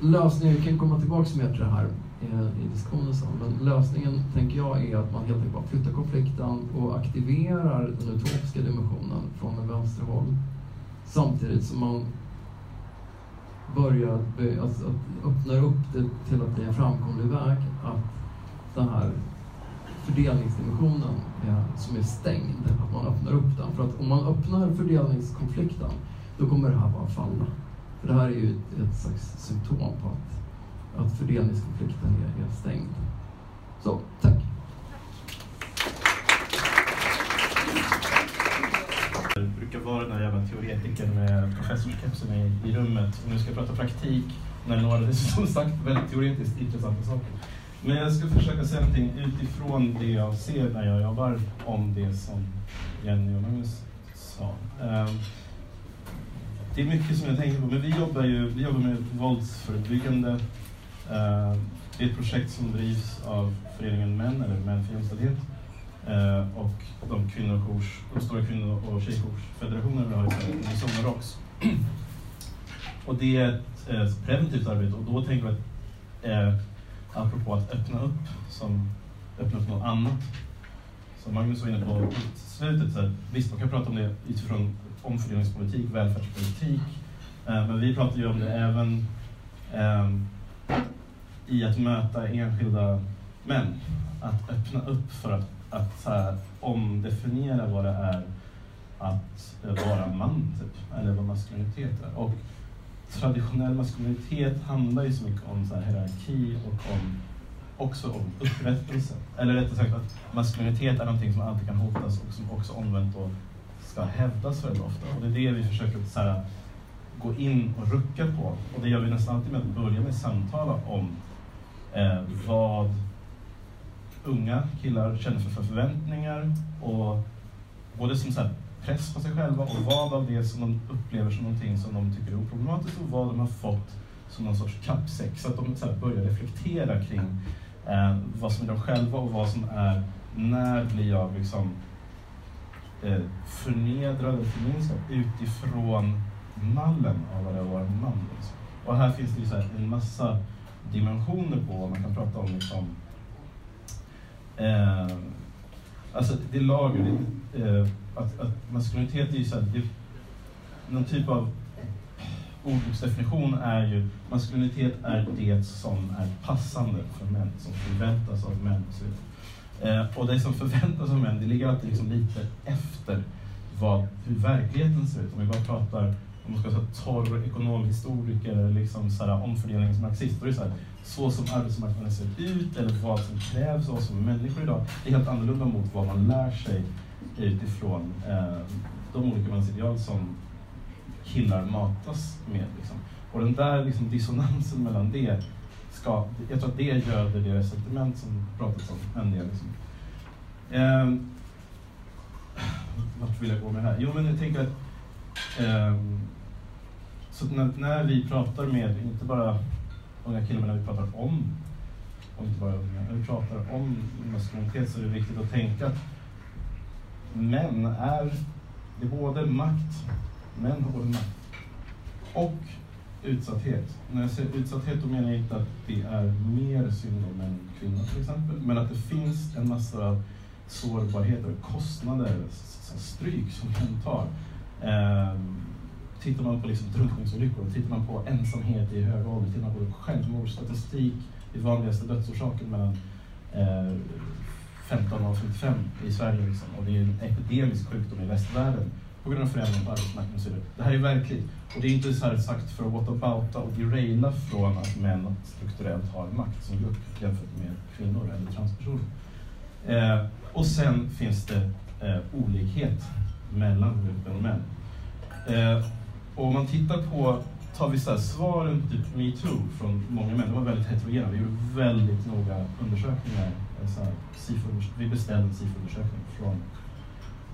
S3: lösningen, vi kan komma tillbaka mer till det här eh, i diskussionen sen, men lösningen tänker jag är att man helt enkelt bara flyttar konflikten och aktiverar den utopiska dimensionen från en vänsterhåll samtidigt som man börjar alltså, att öppna upp det till att bli en framkomlig väg att den här fördelningsdimensionen är, som är stängd, att man öppnar upp den. För att om man öppnar fördelningskonflikten, då kommer det här bara falla. För det här är ju ett, slags symptom på att, att fördelningskonflikten är, är stängd. Så, tack.
S4: Det brukar vara den här jävla teoretikern med professorskepsen i, i rummet. Och nu ska jag prata praktik när några dessutom sagt väldigt teoretiskt intressanta saker. Men jag ska försöka säga någonting utifrån det jag ser när jag jobbar om det som Jenny och Magnus sa. Um, det är mycket som jag tänker på, men vi jobbar ju vi jobbar med våldsförebyggande. Eh, det är ett projekt som drivs av föreningen Män, eller Män för jämställdhet. Eh, och de, kvinnokors, de stora kvinno och tjejjoursfederationerna vi har i Sverige, Sommar Rocks. och det är ett eh, preventivt arbete och då tänker vi att eh, apropå att öppna upp, som öppna upp något annat. Som Magnus var inne på på slutet, så här, visst man kan prata om det utifrån omfördelningspolitik, välfärdspolitik, eh, men vi pratar ju om det även ehm, i att möta enskilda män. Att öppna upp för att, att så här, omdefiniera vad det är att eh, vara man, typ, eller vad maskulinitet är. Och traditionell maskulinitet handlar ju så mycket om så här, hierarki och om, också om upprättelse. Eller rättare sagt att maskulinitet är någonting som alltid kan hotas och som också omvänt då ska hävdas väldigt ofta. Och det är det vi försöker så här, gå in och rucka på. Och det gör vi nästan alltid med att börja med att samtala om eh, vad unga killar känner för förväntningar och både som så här, press på sig själva och vad av det som de upplever som någonting som de tycker är oproblematiskt och vad de har fått som någon sorts kappsäck. Så att de så här, börjar reflektera kring eh, vad som är de själva och vad som är, när blir jag liksom eh, förnedrad eller förminskad utifrån mallen av vad det var en man. Liksom. Och här finns det ju så här, en massa dimensioner på vad man kan prata om. Liksom, eh, alltså det lager, det, eh, att, att maskulinitet är ju så här, det, någon typ av ordboksdefinition är ju maskulinitet är det som är passande för män, som förväntas av män. Och, så vidare eh, och det som förväntas av män, det ligger alltid liksom lite efter vad, hur verkligheten ser ut. Om vi bara pratar om man ska säga torr ekonomhistoriker eller liksom så här, omfördelningsmarxist, då är det så här, så som arbetsmarknaden ser ut eller vad som krävs av oss som människor idag, det är helt annorlunda mot vad man lär sig utifrån eh, de olika mansideal som killar matas med. Liksom. Och den där liksom, dissonansen mellan det, ska, jag tror att det göder det sentiment som pratats om en del. Liksom. Eh, vart vill jag gå med det här? Jo, men jag tänker att ehm, så när, när vi pratar med, inte bara unga killar, men när vi pratar om, och inte bara unga, när vi pratar om maskulinitet så är det viktigt att tänka att män är, det är både makt, män har både makt och utsatthet. När jag säger utsatthet då menar jag inte att det är mer synd om en kvinna till exempel, men att det finns en massa sårbarheter, kostnader, stryk som män tar. Eh, tittar man på liksom drunkningsolyckor, tittar man på ensamhet i hög ålder, tittar man på självmordsstatistik, det vanligaste dödsorsaken mellan eh, 15 och 55 i Sverige. Liksom. Och det är en epidemisk sjukdom i västvärlden på grund av förändringar på arbetsmarknaden och så vidare. Det här är verkligt. Och det är inte så här sagt för att whatabouta och deraila från att män strukturellt har makt som grupp jämfört med kvinnor eller transpersoner. Eh, och sen finns det eh, olikhet mellan gruppen och män. Eh, och om man tittar på, tar vi så här, svaren på typ metoo från många män, det var väldigt heterogena. Vi gjorde väldigt noga undersökningar. Eh, så här, vi beställde en SIFO-undersökning från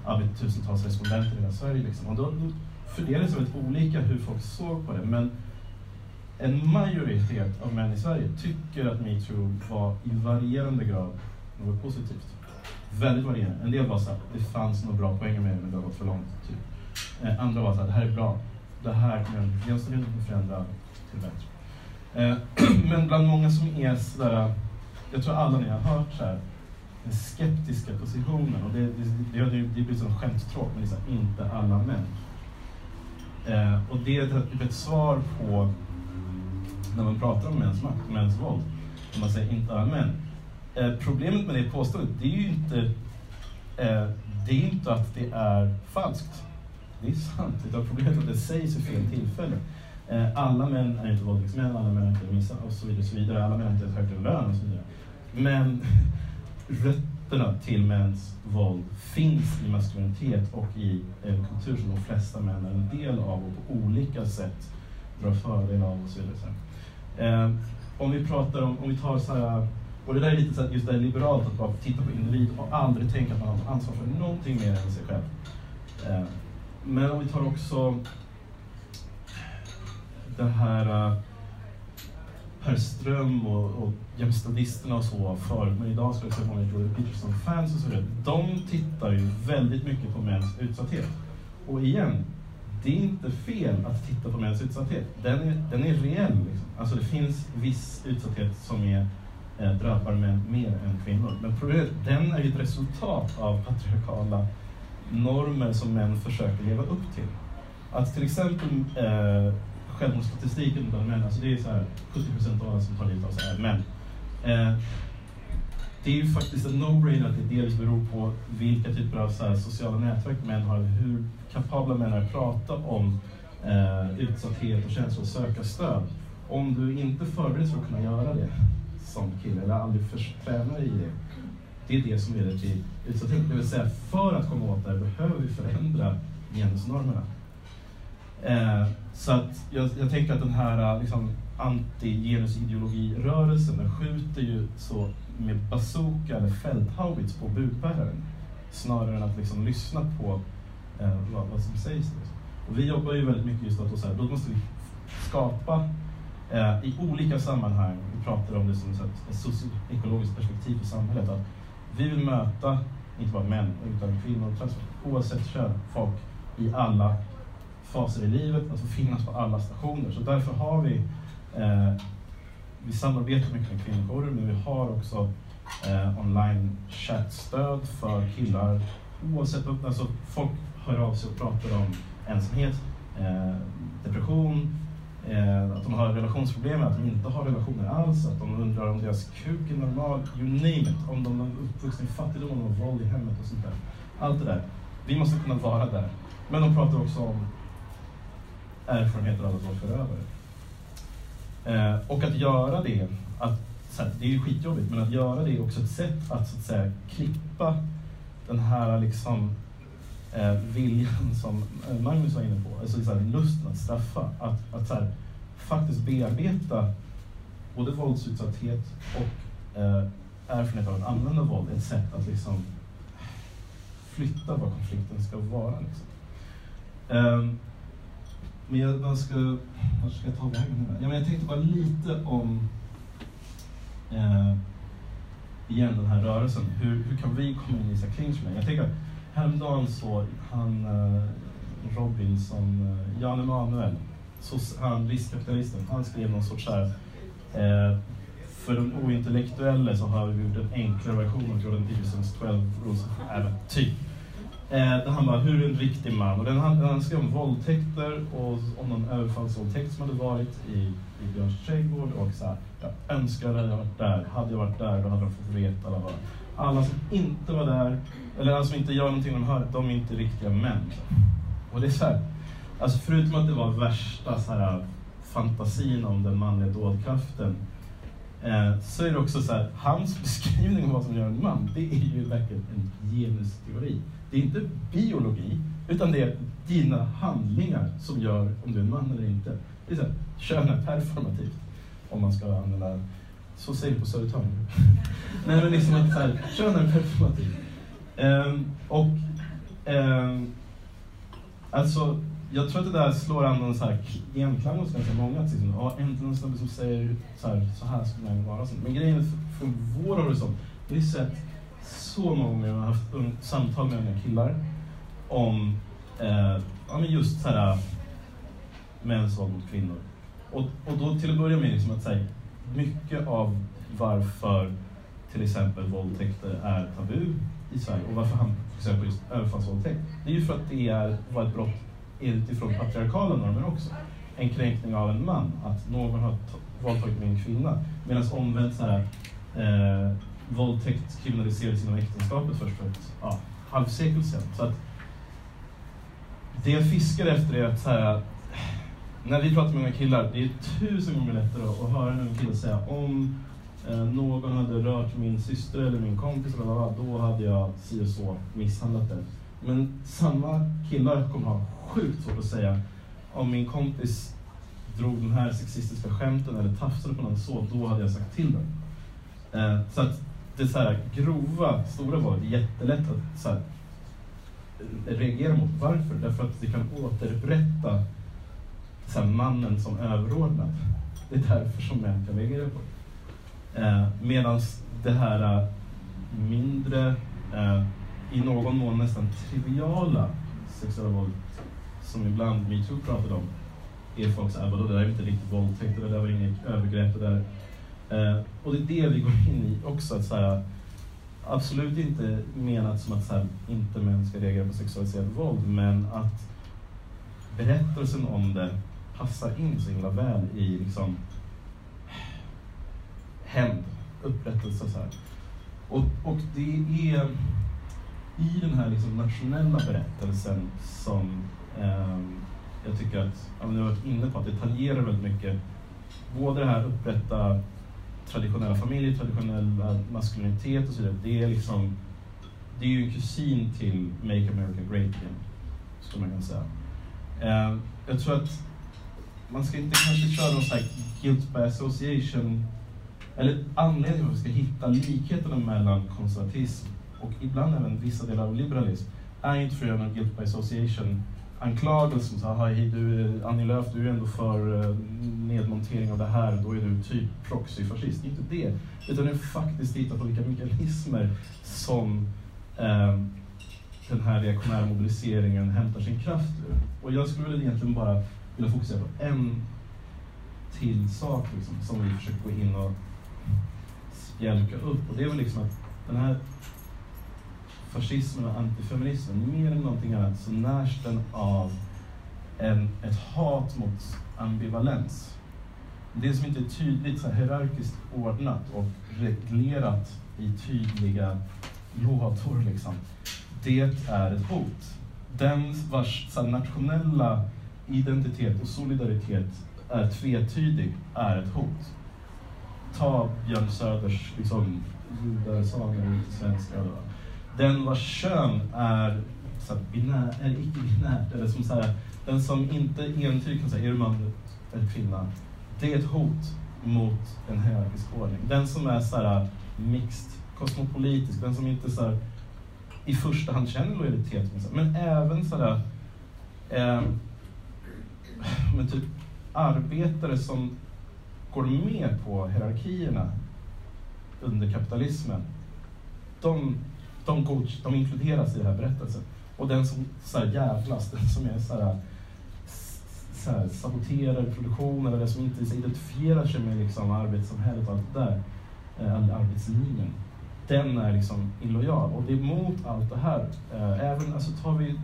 S4: ja, tusentals respondenter i hela Sverige. Liksom. Och då, fördelades det väldigt olika hur folk såg på det. Men en majoritet av män i Sverige tycker att metoo var i varierande grad något positivt. Väldigt varierande. En del var så att det fanns några bra poänger med det, men det har gått för långt. Typ. Eh, andra var så att det här är bra. Det här kan jämställdheten förändra till bättre. Eh, men bland många som är sådär, jag tror alla ni har hört så här, den skeptiska positionen. Och det, det, det, det, blir som skämttråk, men liksom inte alla män. Eh, och det är ett, typ ett svar på när man pratar om mäns makt, mäns våld. När man säger inte alla män. Eh, problemet med det påståendet, det är ju inte, eh, det är inte att det är falskt. Det är sant, utan problemet är att det sägs i fel tillfälle. Eh, alla män är inte våldtäktsmän, alla män är inte misshandlare och så vidare, så vidare. Alla män har inte ens högre lön och så vidare. Men rötterna till mäns våld finns i maskulinitet och i en kultur som de flesta män är en del av och på olika sätt drar fördel av och så vidare. Eh, om vi pratar om, om vi tar så här, och det där är lite så här, just det liberalt att bara titta på individ och aldrig tänka att man har ansvar för någonting mer än sig själv. Eh, men om vi tar också det här eh, uh, Per Ström och, och jämställdhisterna och så förut, men idag skulle jag säga många Jordan Peterson-fans och så vidare. De tittar ju väldigt mycket på mäns utsatthet. Och igen, det är inte fel att titta på mäns utsatthet. Den är, den är reell. Liksom. Alltså det finns viss utsatthet som är, eh, drabbar män mer än kvinnor. Men problemet den är ju ett resultat av patriarkala normer som män försöker leva upp till. Att till exempel eh, självmordsstatistiken bland män, alltså det är så här, 70 av alla som tar livet av sig är män. Eh, det är ju faktiskt en no-brainer att det delvis beror på vilka typer av så här, sociala nätverk män har, hur kapabla män är att prata om eh, utsatthet och känslor och söka stöd. Om du inte förbereds för att kunna göra det som kille, eller aldrig tränar i det, det är det som leder till utsatthet. Det vill säga, för att komma åt det behöver vi förändra genusnormerna. Eh, så att jag, jag, tänker att den här äh, liksom, anti-genusideologirörelsen, den skjuter ju så med bazooka eller fälthaubits på budbäraren snarare än att liksom lyssna på eh, vad, vad, som sägs. Och vi jobbar ju väldigt mycket just att då, så här, då måste vi skapa eh, i olika sammanhang, vi pratar om det som ett socioekologiskt perspektiv i samhället, att vi vill möta inte bara män utan kvinnor, oavsett kön, folk i alla faser i livet, att få finnas på alla stationer. Så därför har vi, eh, vi samarbetar mycket med kvinnor, men vi har också eh, online chattstöd för killar oavsett, alltså folk hör av sig och pratar om ensamhet, eh, depression, eh, att de har relationsproblem, att de inte har relationer alls, att de undrar om deras kuk är normal, you name it, om de är uppvuxna i fattigdom, och våld i hemmet och sånt där. Allt det där. Vi måste kunna vara där. Men de pratar också om erfarenheter av att vara förövare. Eh, och att göra det, att, här, det är ju skitjobbigt, men att göra det är också ett sätt att, så att säga, klippa den här liksom, eh, viljan som eh, Magnus var inne på, alltså så här, lusten att straffa. Att, att så här, faktiskt bearbeta både våldsutsatthet och eh, erfarenhet av att använda våld, ett sätt att liksom flytta var konflikten ska vara. Liksom. Um, men jag, vad ska, vad ska jag ta vägen nu? Ja, men jag tänkte bara lite om eh, igen den här rörelsen. Hur, hur kan vi komma in i Isak Klingsman? Jag tänker att häromdagen så han eh, Robinson, eh, Jan Emanuel, han riskkapitalisten, han skrev någon sorts här eh, för de ointellektuella så har vi gjort en enklare version av Jordan Petersons 12 Rules of typ. Eh, där han bara, hur är en riktig man? Och den, han, skrev om våldtäkter och om någon överfallsvåldtäkt som hade varit i, i Björns trädgård och så här, jag önskar att jag hade varit där. Hade jag varit där då hade de fått veta alla. Alla som inte var där, eller alla som inte gör någonting de hör, de är inte riktiga män. Och det är så här, alltså förutom att det var värsta så här, fantasin om den manliga dådkraften Eh, så är det också så här, hans beskrivning av vad som gör en man, det är ju verkligen en genusteori. Det är inte biologi, utan det är dina handlingar som gör om du är en man eller inte. Det är så här, kön är performativt, om man ska använda, så säger vi på Södertörn. Nej men liksom att så här, kön är performativt. Um, ehm, och um, alltså jag tror att det där slår an en så här genklang hos ganska många. Att liksom, ja, äntligen en snubbe som säger så här, så här skulle man vara. Men grejen är, från vår horisont, det är så sett så många gånger, jag har haft samtal med unga killar om eh, ja, men just så här, mäns våld mot kvinnor. Och, och då till att börja med, liksom att säga, mycket av varför till exempel våldtäkter är tabu i Sverige och varför han fokuserar på just överfallsvåldtäkt, det är ju för att det är, var ett brott utifrån patriarkala normer också. En kränkning av en man, att någon har våldtagit min kvinna. Medan omvänt så här, eh, våldtäkt kriminaliserades inom äktenskapet först för ett ja, halvsekel sedan. Så att det jag fiskar efter är att så här, när vi pratar med unga killar, det är tusen gånger lättare att höra en ung kille säga om eh, någon hade rört min syster eller min kompis, eller vad, då hade jag si och så misshandlat den. Men samma killar kommer ha sjukt svårt att säga om min kompis drog de här sexistiska skämten eller tafsade på någon så, då hade jag sagt till den. Eh, så att det så här grova, stora våldet är jättelätt att så här, reagera mot. Varför? Därför att det kan återupprätta så här, mannen som överordnad. Det är därför som män kan reagera på det. Eh, Medan det här eh, mindre eh, i någon mån nästan triviala sexuella våld som ibland metoo pratade om är folk såhär vadå, det där är inte riktigt våldtäkt, det där var inget övergrepp. Det där. Eh, och det är det vi går in i också. Att, så här, absolut inte menat som att så här, inte män ska reagera på sexualiserat våld, men att berättelsen om det passar in så himla väl i liksom, hämnd, upprättelse. Så här. Och, och det är i den här liksom nationella berättelsen som eh, jag tycker att, ja, du har varit inne på, att det tangerar väldigt mycket både det här upprätta traditionella familjer, traditionell maskulinitet och så vidare. Det är liksom, det är ju en kusin till Make America Great Again, skulle man kunna säga. Eh, jag tror att man ska inte kanske köra någon sån här guilt by association, eller anledningen till att vi ska hitta likheterna mellan konservatism och ibland även vissa delar av liberalism, är inte för att göra någon guilt by association anklagelsen, så hej du Annie Lööf, du är ändå för eh, nedmontering av det här, då är du typ proxyfascist. Inte det, utan det är faktiskt titta på vilka mekanismer som eh, den här reaktionära mobiliseringen hämtar sin kraft ur. Och jag skulle väl egentligen bara vilja fokusera på en till sak liksom, som vi försöker gå in och spjälka upp. Och det är väl liksom att den här fascismen och antifeminismen, mer än någonting annat så närs den av en, ett hat mot ambivalens. Det som inte är tydligt så hierarkiskt ordnat och reglerat i tydliga lådor, liksom, det är ett hot. Den vars så nationella identitet och solidaritet är tvetydig är ett hot. Ta Björn Söders liksom, judar, samer, svenskar den vars kön är, så binär, eh, är icke-binärt, eller som så här, den som inte entydigt kan säga är du man eller kvinna, det är ett hot mot en hierarkisk ordning. Den som är så här, mixed, kosmopolitisk, den som inte så här, i första hand känner lojalitet men även sådär eh, men typ arbetare som går med på hierarkierna under kapitalismen, de, de, coach, de inkluderas i den här berättelsen. Och den som så här, jävlas, den som är så här, så här, saboterar produktionen eller som inte identifierar sig med liksom, arbetssamhället och allt det där, eh, arbetslinjen, den är liksom illojal. Och det är mot allt det här. Eh, även, alltså tar vi,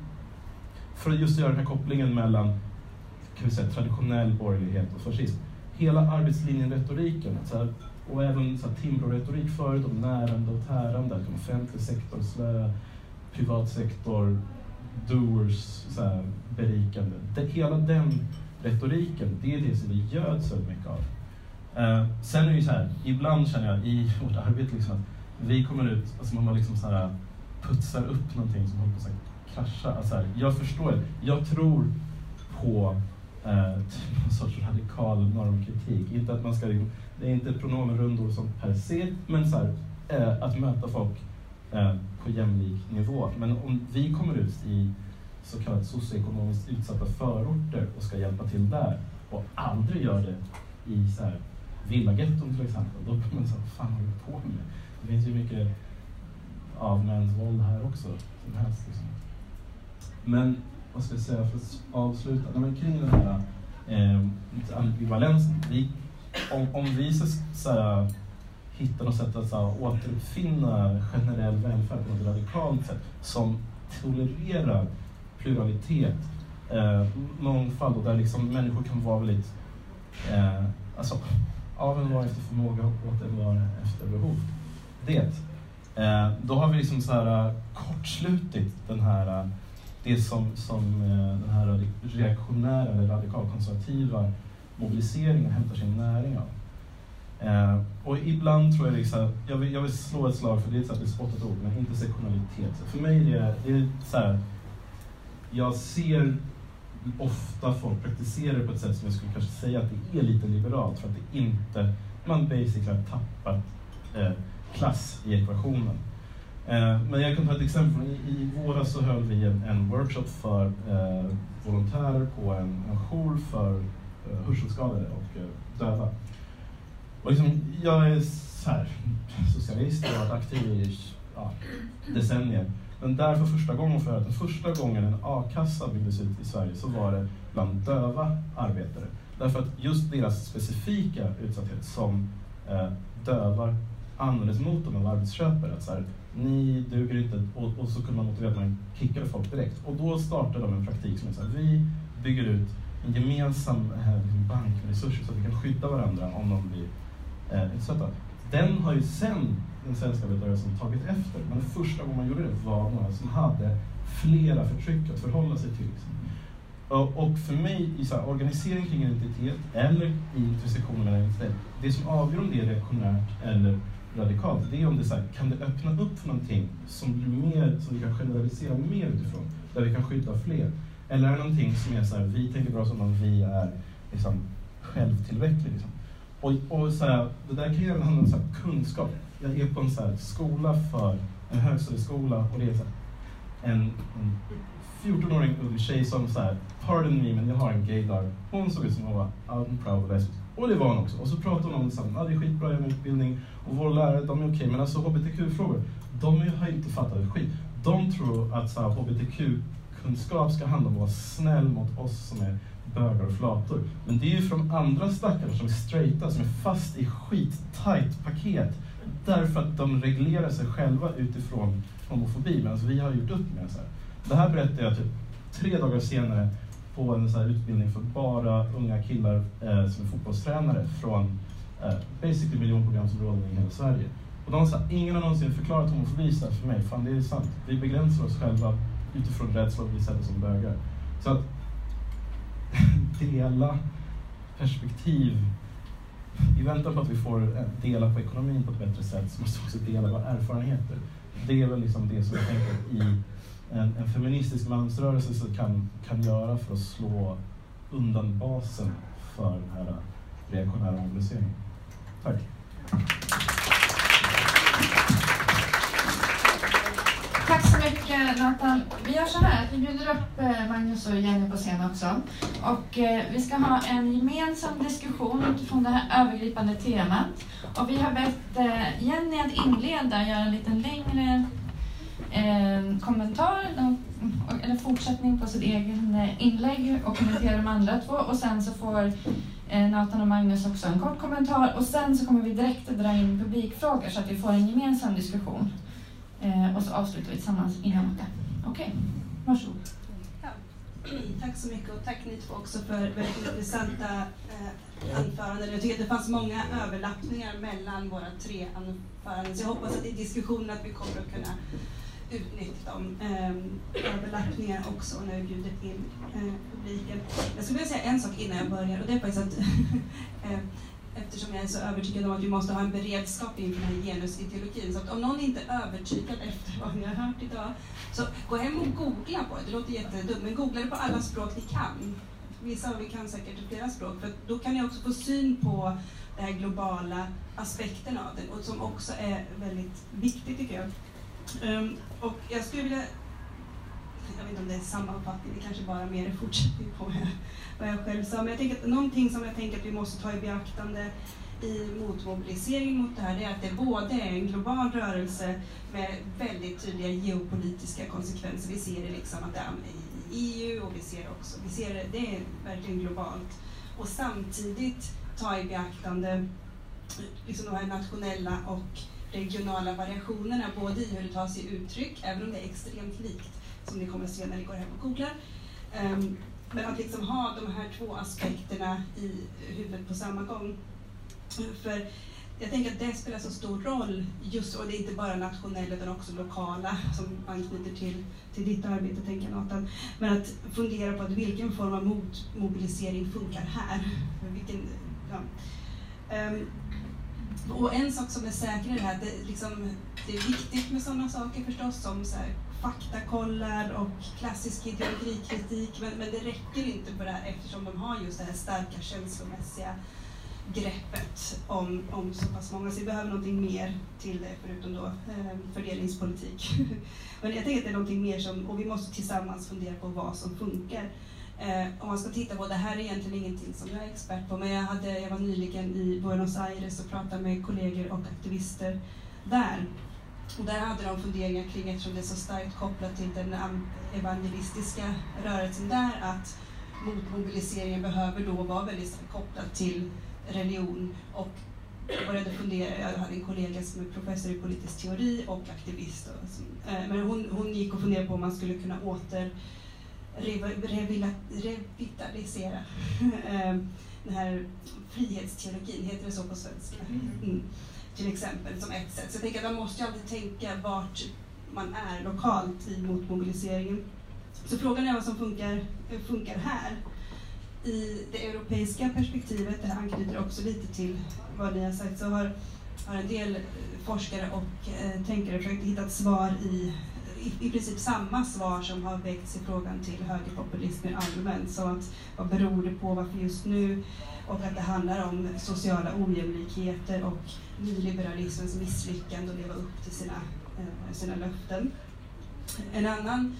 S4: för att just göra den här kopplingen mellan kan vi säga, traditionell borgerlighet och fascism. Hela arbetslinjen-retoriken, och även Timbro-retorik förut om närande och tärande, att offentlig sektor, slö, privat sektor, doers, så här, berikande. Det, hela den retoriken, det är det som vi göds väldigt mycket av. Uh, sen är det ju så här, ibland känner jag i vårt arbete liksom att vi kommer ut, alltså man liksom så här, putsar upp någonting som håller på att krascha. Alltså här, jag förstår, jag tror på eh, typ någon sorts radikal normkritik. Inte att man ska, liksom det är inte pronomenrundor som per se, men så här, eh, att möta folk eh, på jämlik nivå. Men om vi kommer ut i så kallat socioekonomiskt utsatta förorter och ska hjälpa till där och aldrig gör det i så här, villagetton till exempel, då blir man så här, vad fan håller du på med? Det finns ju mycket av mäns våld här också, som helst. Liksom. Men vad ska jag säga för att avsluta? Nej, men kring den här eh, ambivalensen. Vi, om, om vi så, så här, hittar något sätt att så här, återuppfinna generell välfärd på ett radikalt sätt som tolererar pluralitet, eh, mångfald och där liksom människor kan vara väldigt eh, alltså, av en var efter förmåga och åt en efter behov. Det. Eh, då har vi liksom så här, kortslutit den här eh, det som, som eh, den här reaktionära eller radikalkonservativa mobiliseringen hämtar sin näring av. Eh, och ibland tror jag, liksom, jag, vill, jag vill slå ett slag för det är ett spottat ord, men intersektionalitet. För mig är det, det är så här, jag ser ofta folk praktisera det på ett sätt som jag skulle kanske säga att det är lite liberalt för att det inte, man basically har tappat eh, klass i ekvationen. Eh, men jag kan ta ett exempel. I, i våras så höll vi en, en workshop för eh, volontärer på en, en jour för Eh, hörselskadade och eh, döva. Och liksom, jag är så här, socialist och har varit aktiv i ja, decennier. Men där för första gången för att den första gången en a-kassa byggdes ut i Sverige så var det bland döva arbetare. Därför att just deras specifika utsatthet som eh, dövar användes mot dem av arbetsköpare. Att så här, ni duger inte, och, och, så kunde man motivera att man kickade folk direkt. Och då startade de en praktik som är så här, vi bygger ut en gemensam eh, bankresurs bank med resurser så att vi kan skydda varandra om de blir eh, utsatta. Den har ju sen den svenska arbetarrörelsen tagit efter, men första gången man gjorde det var några som hade flera förtryck att förhålla sig till. Liksom. Och, för mig, i så här, organisering kring identitet eller i intersektioner mellan identitet, det som avgör om det är reaktionärt eller radikalt, det är om det så här, kan det öppna upp för någonting som blir mer, som vi kan generalisera mer utifrån, där vi kan skydda fler? Eller är det någonting som är så här, vi tänker bra som om vi är liksom, självtillräckliga? Liksom. Och, och så här, det där kan ju även handla om så här, kunskap. Jag är på en så här, skola för, en högstadieskola, och det är så här, en, en 14-åring ung tjej som så här, pardon me, men jag har en gaydar. Hon såg ut som hon var unproud and proud lesbisk. Och det var hon också. Och så pratade hon om liksom, det, ah, det är skitbra, jag har utbildning och våra lärare, de är okej. Okay. Men alltså hbtq-frågor, de har inte fattat ett skit. De tror att så här, Kunskap ska handla om att vara snäll mot oss som är bögar och flator. Men det är ju från andra stackarna som är straighta, som är fast i skit-tight paket. Därför att de reglerar sig själva utifrån homofobi, medan vi har gjort upp med det. Det här berättade jag typ tre dagar senare på en så här utbildning för bara unga killar eh, som är fotbollstränare från eh, basically miljonprogramsområden i hela Sverige. Och de sa, ingen har någonsin förklarat homofobi så för mig. Fan, det är sant. Vi begränsar oss själva utifrån rädsla att bli sedda som bögar. Så att dela perspektiv. I väntan på att vi får dela på ekonomin på ett bättre sätt så måste vi också dela våra erfarenheter. Det är väl liksom det som jag tänker i en, en feministisk mansrörelse kan, kan göra för att slå undan basen för den här reaktionära mobiliseringen. Tack.
S2: Eh, Nathan, vi gör så här att vi bjuder upp eh, Magnus och Jenny på scen också. Och eh, vi ska ha en gemensam diskussion utifrån det här övergripande temat. Och vi har bett eh, Jenny att inleda, och göra en liten längre eh, kommentar, eller fortsättning på sitt egen eh, inlägg och kommentera de andra två. Och sen så får eh, Nathan och Magnus också en kort kommentar. Och sen så kommer vi direkt att dra in publikfrågor så att vi får en gemensam diskussion. Eh, och så avslutar vi tillsammans innan det. Okej, okay. varsågod.
S1: Ja. Tack så mycket och tack ni två också för väldigt intressanta eh, anföranden. Jag tycker att det fanns många överlappningar mellan våra tre anföranden. Så jag hoppas att i diskussionen att vi kommer att kunna utnyttja de eh, överlappningarna också när vi bjuder in eh, publiken. Jag skulle vilja säga en sak innan jag börjar och det är faktiskt att eh, eftersom jag är så övertygad om att vi måste ha en beredskap inför den här genusideologin. Så att om någon inte är övertygad efter vad ni har hört idag, så gå hem och googla på det. Det låter jättedumt, men googla det på alla språk ni kan. Vissa av er kan säkert flera språk, för då kan ni också få syn på den här globala aspekten av det, och som också är väldigt viktig tycker jag. Um, och jag skulle vilja jag vet inte om det är sammanfattning, det kanske bara mer är fortsättning på vad jag, vad jag själv sa. Men jag tänker att någonting som jag tänker att vi måste ta i beaktande i motmobilisering mot det här, det är att det både är en global rörelse med väldigt tydliga geopolitiska konsekvenser. Vi ser det liksom att det är i EU och vi ser också, vi ser det, det är verkligen globalt. Och samtidigt ta i beaktande liksom de här nationella och regionala variationerna, både i hur det tar sig uttryck, även om det är extremt likt, som ni kommer att se när ni går hem och googlar. Um, men att liksom ha de här två aspekterna i huvudet på samma gång. För jag tänker att det spelar så stor roll, just, och det är inte bara nationella utan också lokala, som anknyter till, till ditt arbete, tänker jag Nathan. Men att fundera på att vilken form av motmobilisering funkar här? Vilken, ja. um, och en sak som är säker är att det, liksom, det är viktigt med sådana saker förstås, som så här, faktakollar och klassisk ideologikritik, men, men det räcker inte på det här eftersom de har just det här starka känslomässiga greppet om, om så pass många. Så vi behöver någonting mer till det förutom då eh, fördelningspolitik. men jag tänker att det är någonting mer som, och vi måste tillsammans fundera på vad som funkar. Eh, om man ska titta på, det här är egentligen ingenting som jag är expert på, men jag, hade, jag var nyligen i Buenos Aires och pratade med kollegor och aktivister där. Och där hade de funderingar kring, eftersom det är så starkt kopplat till den evangelistiska rörelsen där, att motmobiliseringen behöver då vara väldigt kopplad till religion och jag började fundera, jag hade en kollega som är professor i politisk teori och aktivist. Och som, eh, men hon, hon gick och funderade på om man skulle kunna åter revitalisera eh, den här frihetsteologin, heter det så på svenska? Mm. Till exempel, som ett sätt. Så jag tänker att man måste ju alltid tänka vart man är lokalt i motmobiliseringen. Så frågan är vad som funkar, funkar här. I det europeiska perspektivet, det här anknyter också lite till vad ni har sagt, så har, har en del forskare och eh, tänkare försökt hitta ett svar i i, i princip samma svar som har väckts i frågan till högerpopulismen allmänt. Så att, vad beror det på, varför just nu? Och att det handlar om sociala ojämlikheter och nyliberalismens misslyckande att leva upp till sina, eh, sina löften. En annan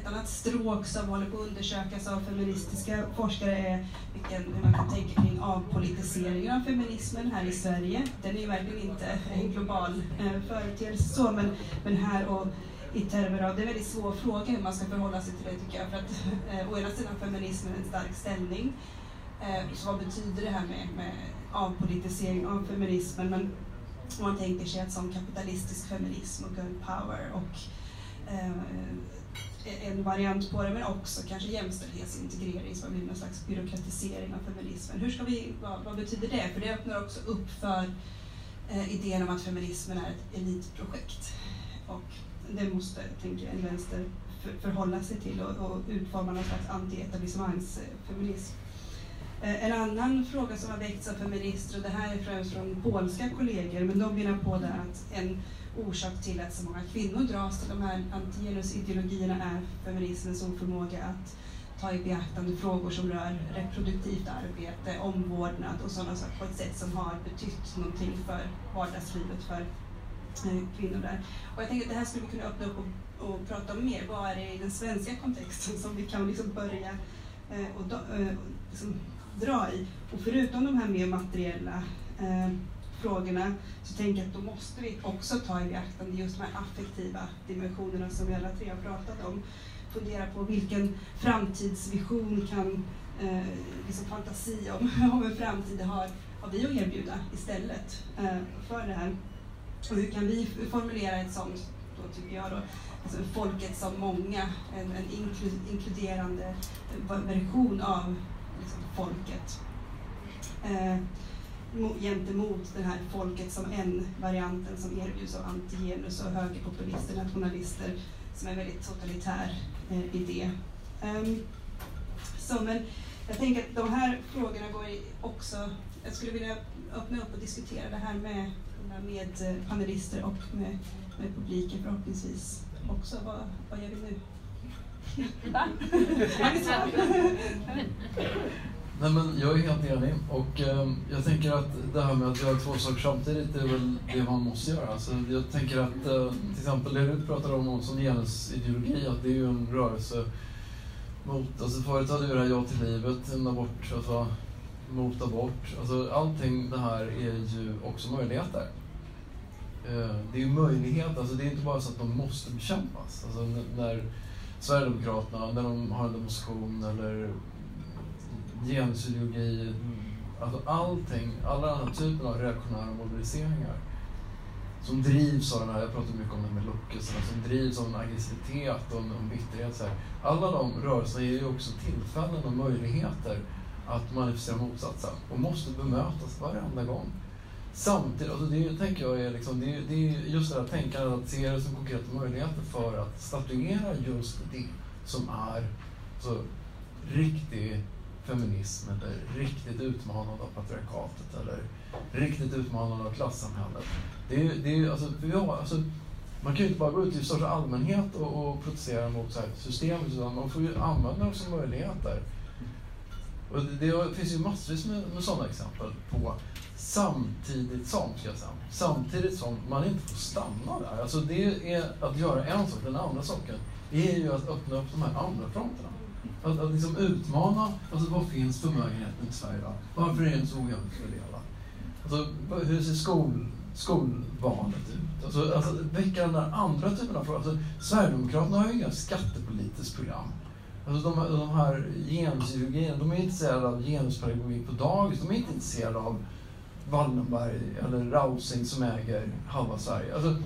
S1: ett annat stråk som håller på att undersökas av feministiska forskare är vilken, hur man kan tänka kring avpolitiseringen av feminismen här i Sverige. Den är ju verkligen inte en global eh, företeelse men, men här och i termer av, det är en väldigt svår fråga hur man ska förhålla sig till det tycker jag. För att eh, å ena sidan feminismen en stark ställning. Eh, så vad betyder det här med, med avpolitisering av feminismen? Men om man tänker sig att som kapitalistisk feminism och girl power och eh, en variant på det, men också kanske jämställdhetsintegrering som har blivit någon slags byråkratisering av feminismen. Hur ska vi, vad, vad betyder det? För det öppnar också upp för eh, idén om att feminismen är ett elitprojekt. Och det måste, tänker jag, en vänster för, förhålla sig till och, och utforma någon slags anti-etablissemangsfeminism. Eh, en annan fråga som har väckts av feminister, och det här är främst från polska kollegor, men de menar på det att en orsak till att så många kvinnor dras till de här antigenusideologierna är feminismens oförmåga att ta i beaktande frågor som rör reproduktivt arbete, omvårdnad och sådana saker på ett sätt som har betytt någonting för vardagslivet för Eh, kvinnor där. Och jag tänker att det här skulle vi kunna öppna upp och, och prata om mer. Vad är det i den svenska kontexten som vi kan liksom börja eh, och eh, liksom dra i? Och förutom de här mer materiella eh, frågorna så tänker jag att då måste vi också ta i beaktande just de här affektiva dimensionerna som vi alla tre har pratat om. Fundera på vilken framtidsvision kan eh, liksom fantasi om, om en framtid har, har vi att erbjuda istället eh, för det här. Och hur kan vi formulera ett sånt, då tycker jag då, alltså folket som många, en, en inklu, inkluderande eh, version av liksom, folket. Eh, gentemot det här folket som en varianten som erbjuds av antigenus och högerpopulister, nationalister, som är en väldigt totalitär eh, idé. Um, så, men jag tänker att de här frågorna går också, jag skulle vilja öppna upp och diskutera det här med, med eh, panelister och med, med publiken förhoppningsvis också. Vad, vad gör vi nu? Va?
S3: Nej men jag är helt enig och eh, jag tänker att det här med att göra två saker samtidigt är väl det man måste göra. Alltså, jag tänker att eh, till exempel det du pratar om som genusideologi, att det är ju en rörelse mot, alltså förut hade vi det här Ja till livet, en abort, alltså mot abort. Alltså allting det här är ju också möjligheter. Eh, det är ju möjlighet, alltså det är inte bara så att de måste bekämpas. Alltså när Sverigedemokraterna, när de har en demonstration eller genusideologi, alltså allting, alla den här typen av reaktionära mobiliseringar som drivs av den här, jag pratar mycket om det med lockelserna, som drivs av en aggressivitet och en, en bitterhet. Så här. Alla de rörelserna ger ju också tillfällen och möjligheter att manifestera motsatsen och måste bemötas varenda gång. Samtidigt, alltså det tänker jag är, liksom, det, är, det är just det här tänkandet att se det som konkreta möjligheter för att statuera just det som är så riktig feminism eller riktigt utmanande av patriarkatet eller riktigt utmanande av klassamhället. Det är, det är, alltså, vi har, alltså, man kan ju inte bara gå ut i största allmänhet och, och protestera mot så här systemet utan man får ju använda det som möjligheter. Och det, det finns ju massvis med, med sådana exempel på samtidigt som, ska jag säga, samtidigt som man inte får stanna där. Alltså det är att göra en sak, den andra saken är ju att öppna upp de här andra fronterna. Att, att liksom utmana, alltså vad finns förmögenheten i Sverige idag? Varför är den så ojämnt fördelad? Alltså, hur ser skol, skolvalet ut? Alltså, alltså väcka den där andra typen av frågor. Alltså, Sverigedemokraterna har ju inga skattepolitiskt program. Alltså de, de här genuskirurgierna, de är intresserade av genuspedagogik på dagis. De är inte intresserade av Wallenberg eller Rausing som äger halva Sverige. Alltså,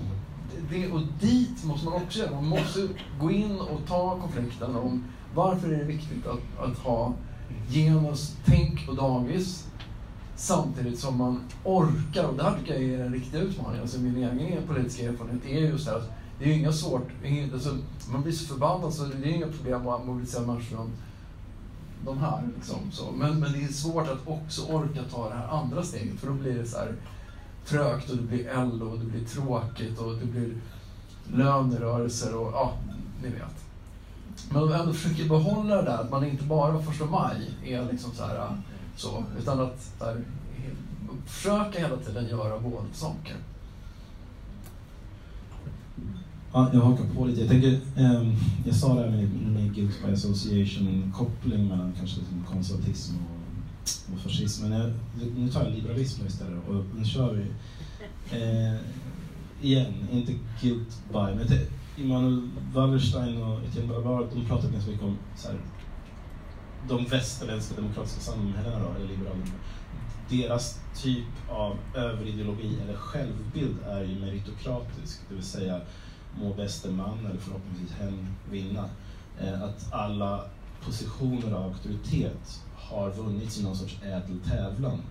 S3: det, och dit måste man också göra. Man måste gå in och ta konflikten om varför är det viktigt att, att ha genustänk på dagis samtidigt som man orkar, och det här tycker jag är en riktig utmaning, alltså min egen politiska erfarenhet är just det här, alltså, det är ju inga svårt, alltså, man blir så förbannad så det är inga problem att mobilisera människor från de här. Liksom, så. Men, men det är svårt att också orka ta det här andra steget för då blir det så här trögt och det blir eld och det blir tråkigt och det blir lönerörelser och ja, ni vet. Men om vi ändå försöker behålla det där, att man inte bara första maj är liksom så här, så, utan att där, försöka hela tiden göra båda saker.
S4: Ja, jag hakar på lite. Jag, tänker, eh, jag sa det här med, med guilt by association, koppling mellan kanske liksom konservatism och, och fascism. Men jag, nu tar jag liberalism istället och nu kör vi. Eh, igen, inte guilt by, men Immanuel Wallerstein och Etienne Barbaro, de pratar ganska mycket om så här, de västerländska demokratiska samhällena, då, eller liberalerna. Deras typ av överideologi eller självbild är ju meritokratisk, det vill säga må bäste man, eller förhoppningsvis hen, vinna. Eh, att alla positioner av auktoritet har vunnits i någon sorts ädel tävlan.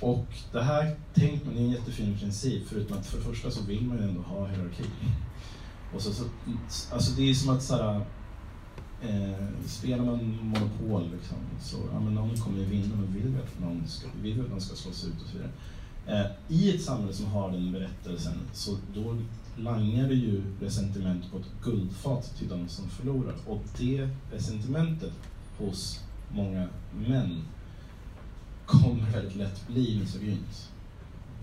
S4: Och det här tänker man, är en jättefin princip, förutom att för det första så vill man ju ändå ha hierarki. Och så, så, alltså det är som att såhär, eh, spelar man Monopol liksom, så ja, men någon kommer ju vinna, men vill vi att någon ska, vill vi att någon ska slås ut och så vidare. Eh, I ett samhälle som har den berättelsen, så då langade ju resentiment på ett guldfat till de som förlorar. Och det resentimentet hos många män kommer väldigt lätt bli misogynt.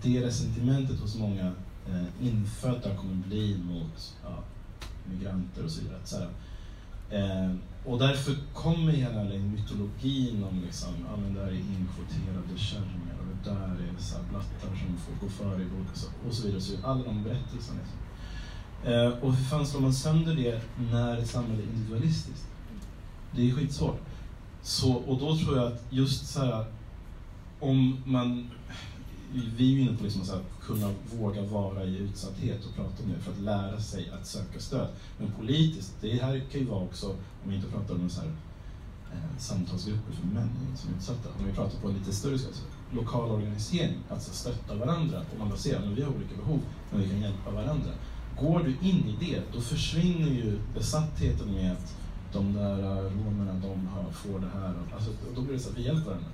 S4: Det resentimentet hos många eh, infödda kommer bli mot ja, migranter och så vidare. Så här, eh, och därför kommer hela den mytologin om liksom, ja men där är inkvoterade kärringar där är så här blattar som får gå före i boken och så vidare. Och så vidare. Alla de berättelserna. Liksom. Eh, och hur fan slår man sönder det när ett samhälle är individualistiskt? Det är skitsvårt. Så, och då tror jag att just så här, om man vi är ju inne på liksom att kunna våga vara i utsatthet och prata om det för att lära sig att söka stöd. Men politiskt, det här kan ju vara också, om vi inte pratar om så här, eh, samtalsgrupper för män som är utsatta, om vi pratar på en lite större skala, lokal organisering, alltså stötta varandra och man ser att vi har olika behov, men vi kan hjälpa varandra. Går du in i det, då försvinner ju besattheten med att de där romerna, de har, får det här. Alltså, då blir det så att vi hjälper varandra.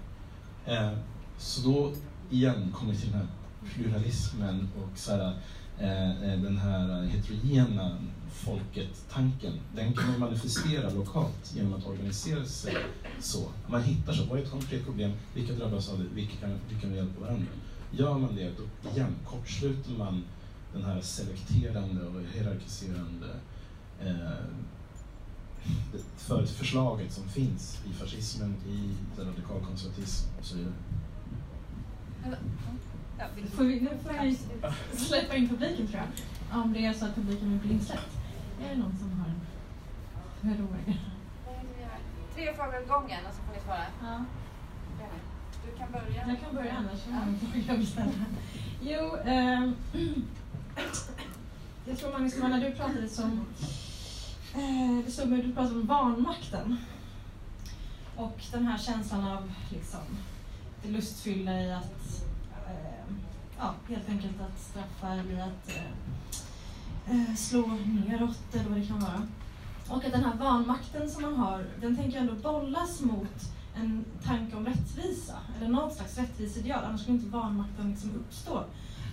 S4: Eh, så då igen kommer till den här pluralismen och så här, eh, eh den här eh, heterogena folket-tanken. Den kan man manifestera lokalt genom att organisera sig så. Man hittar så, vad är ett konkret problem, vilka drabbas av det, vilka kan, vilka kan hjälpa varandra? Gör man det, då igen kortsluter man den här selekterande och hierarkiserande eh, för förslaget som finns i fascismen, i radikalkonservatism och så vidare.
S2: Ja, får vi, nu får jag släppa in publiken tror jag. Om det är så att publiken vill bli insläppt. Är det någon som har en fråga?
S5: Tre frågor åt gången och så får ni svara.
S2: Ja.
S5: Du kan börja.
S2: Jag kan börja annars. Ja. Jag ställa. Jo, eh, jag tror Magnus, när du pratade som eh, du pratade om vanmakten. Och den här känslan av liksom, det lustfyllda i att eh, ja, helt enkelt att straffa eller att eh, Eh, slå neråt eller vad det kan vara. Och att den här vanmakten som man har, den tänker jag ändå bollas mot en tanke om rättvisa, eller något slags rättviseideal, annars skulle inte vanmakten liksom uppstå.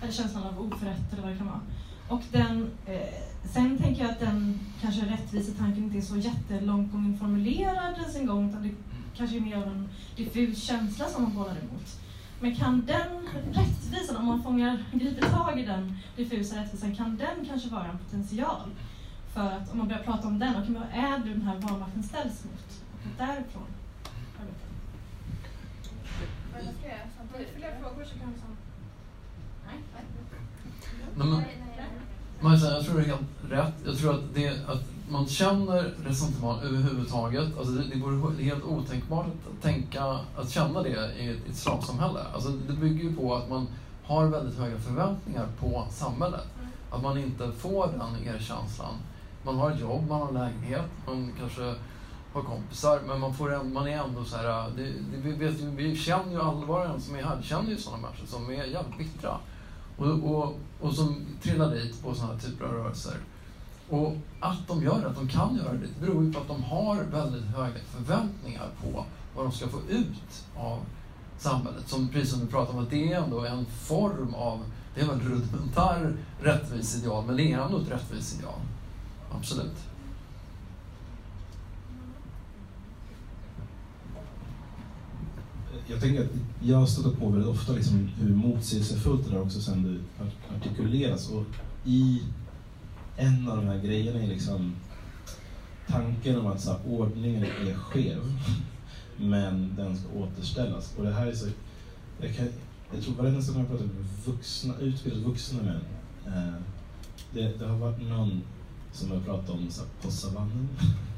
S2: Eller känslan av oförrätt eller vad det kan vara. Och den, eh, sen tänker jag att den kanske rättvisetanken inte är så jättelångt gången formulerad ens en gång, utan det kanske är mer av en diffus känsla som man bollar emot. Men kan den rättvisan, om man fångar, griper tag i den diffusa rättvisan, kan den kanske vara en potential? För att om man börjar prata om den, och vad är det den här vanmakten ställs mot? Och därifrån.
S5: Var det fler? Fler frågor så kan vi
S3: Nej. Nej. Men, jag tror det är helt rätt. Jag tror att, det, att man känner resentimang överhuvudtaget. Alltså det, det vore helt otänkbart att tänka, att känna det i ett, ett slavsamhälle. Alltså det bygger ju på att man har väldigt höga förväntningar på samhället. Att man inte får den erkänslan. Man har ett jobb, man har en lägenhet, man kanske har kompisar, men man, får en, man är ändå så här... Det, det, vi, vet, vi känner ju allvaren som är här, känner ju sådana människor som är jävligt bittra. Och, och, och som trillar dit på sådana här typer av rörelser. Och att de gör det, att de kan göra det, det beror ju på att de har väldigt höga förväntningar på vad de ska få ut av samhället. Som precis som du pratade om, att det är ändå en form av, det är väl rudimentär rättviseideal, men det är ändå ett rättviseideal. Absolut.
S4: jag tänker att jag har stött på väldigt ofta liksom hur motsägelsefullt det där också sen det artikuleras. Och i en av de här grejerna är liksom tanken om att så här, ordningen är skev, men den ska återställas. Och det här är så... Jag, kan, jag tror varenda gång jag pratar med vuxna, utbildade vuxna män, eh, det, det, har varit någon som har pratat om så här, på savannen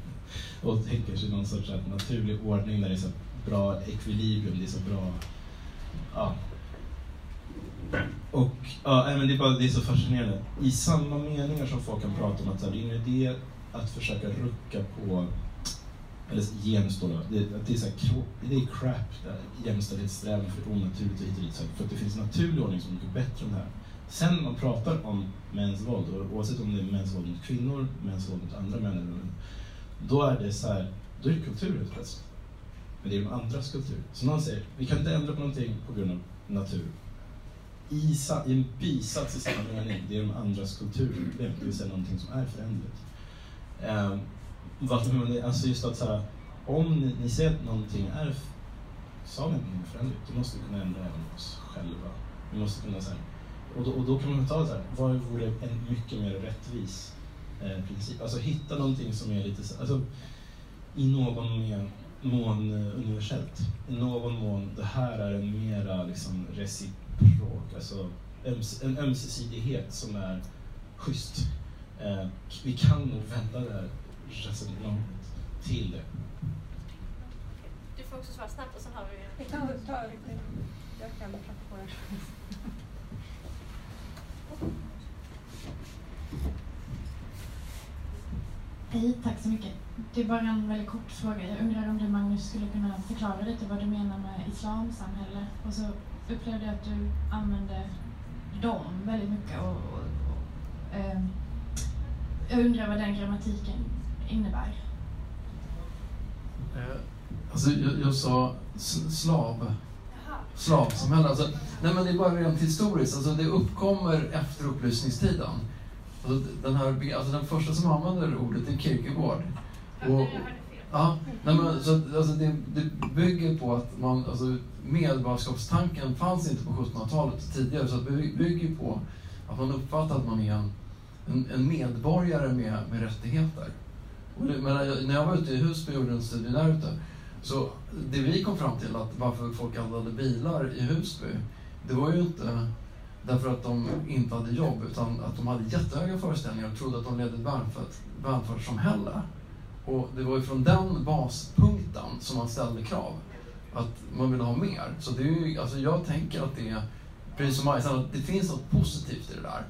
S4: och tänker sig någon sorts här, naturlig ordning där det är så bra ekvilibrium, det är så bra... Ja. Och ja, men det, är bara, det är så fascinerande. I samma meningar som folk kan prata om att det är en idé att försöka rucka på eller genus då, det, det, är så här, det är crap, jämställdhetssträvan för onaturligt och hit och dit. För att det finns en naturlig ordning som är mycket bättre än det här. Sen när man pratar om mäns våld, oavsett om det är mäns våld mot kvinnor, mäns våld mot andra män, då är det så här, då är det kultur helt plötsligt men det är de andras kultur. Så någon säger, vi kan inte ändra på någonting på grund av natur. I, i en bisats i samma mening, det är de andras kulturproblem, det vill säga någonting som är föränderligt. Eh, alltså just att så här, om ni, ni ser att någonting är är föränderligt, då måste vi kunna ändra även oss själva. Vi måste kunna så här, Och då, och då kan man ta så här, vad vore en mycket mer rättvis eh, princip? Alltså hitta någonting som är lite, såhär, alltså i någon mer mån universellt. I någon mån, det här är en mera liksom reciprok, alltså en ömsesidighet som är schysst. Eh, vi kan nog vända det här resonemanget till det.
S6: Du får också svara snabbt och sen har vi...
S1: Jag kan ta, jag kan prata på det.
S7: Hej, tack så mycket. Det är bara en väldigt kort fråga. Jag undrar om du Magnus skulle kunna förklara lite vad du menar med islamsamhälle. Och så upplevde jag att du använde dem väldigt mycket. Och, och, och, ehm, jag undrar vad den grammatiken innebär.
S3: Eh, Alltså, jag, jag sa slav. Slavsamhälle. Alltså, nej men det är bara rent historiskt. Alltså, det uppkommer efter upplysningstiden. Alltså, den, här, alltså, den första som använder ordet är Kierkegaard. Och-. Ja, nej men, så, alltså, det, det bygger på att man, alltså, medborgarskapstanken fanns inte på 1700-talet tidigare. Så det bygger på att man uppfattar att man är en, en, en medborgare med, med rättigheter. Och det, men när jag var ute i Husby och gjorde en studie där ute, så det vi kom fram till att varför folk aldrig hade bilar i Husby, det var ju inte därför att de inte hade jobb, utan att de hade jättehöga föreställningar och trodde att de ledde ett välfärd, välfärdssamhälle. Och det var ju från den baspunkten som man ställde krav. Att man ville ha mer. Så det är ju, alltså jag tänker att det är, precis som Majsan, att det finns något positivt i det där.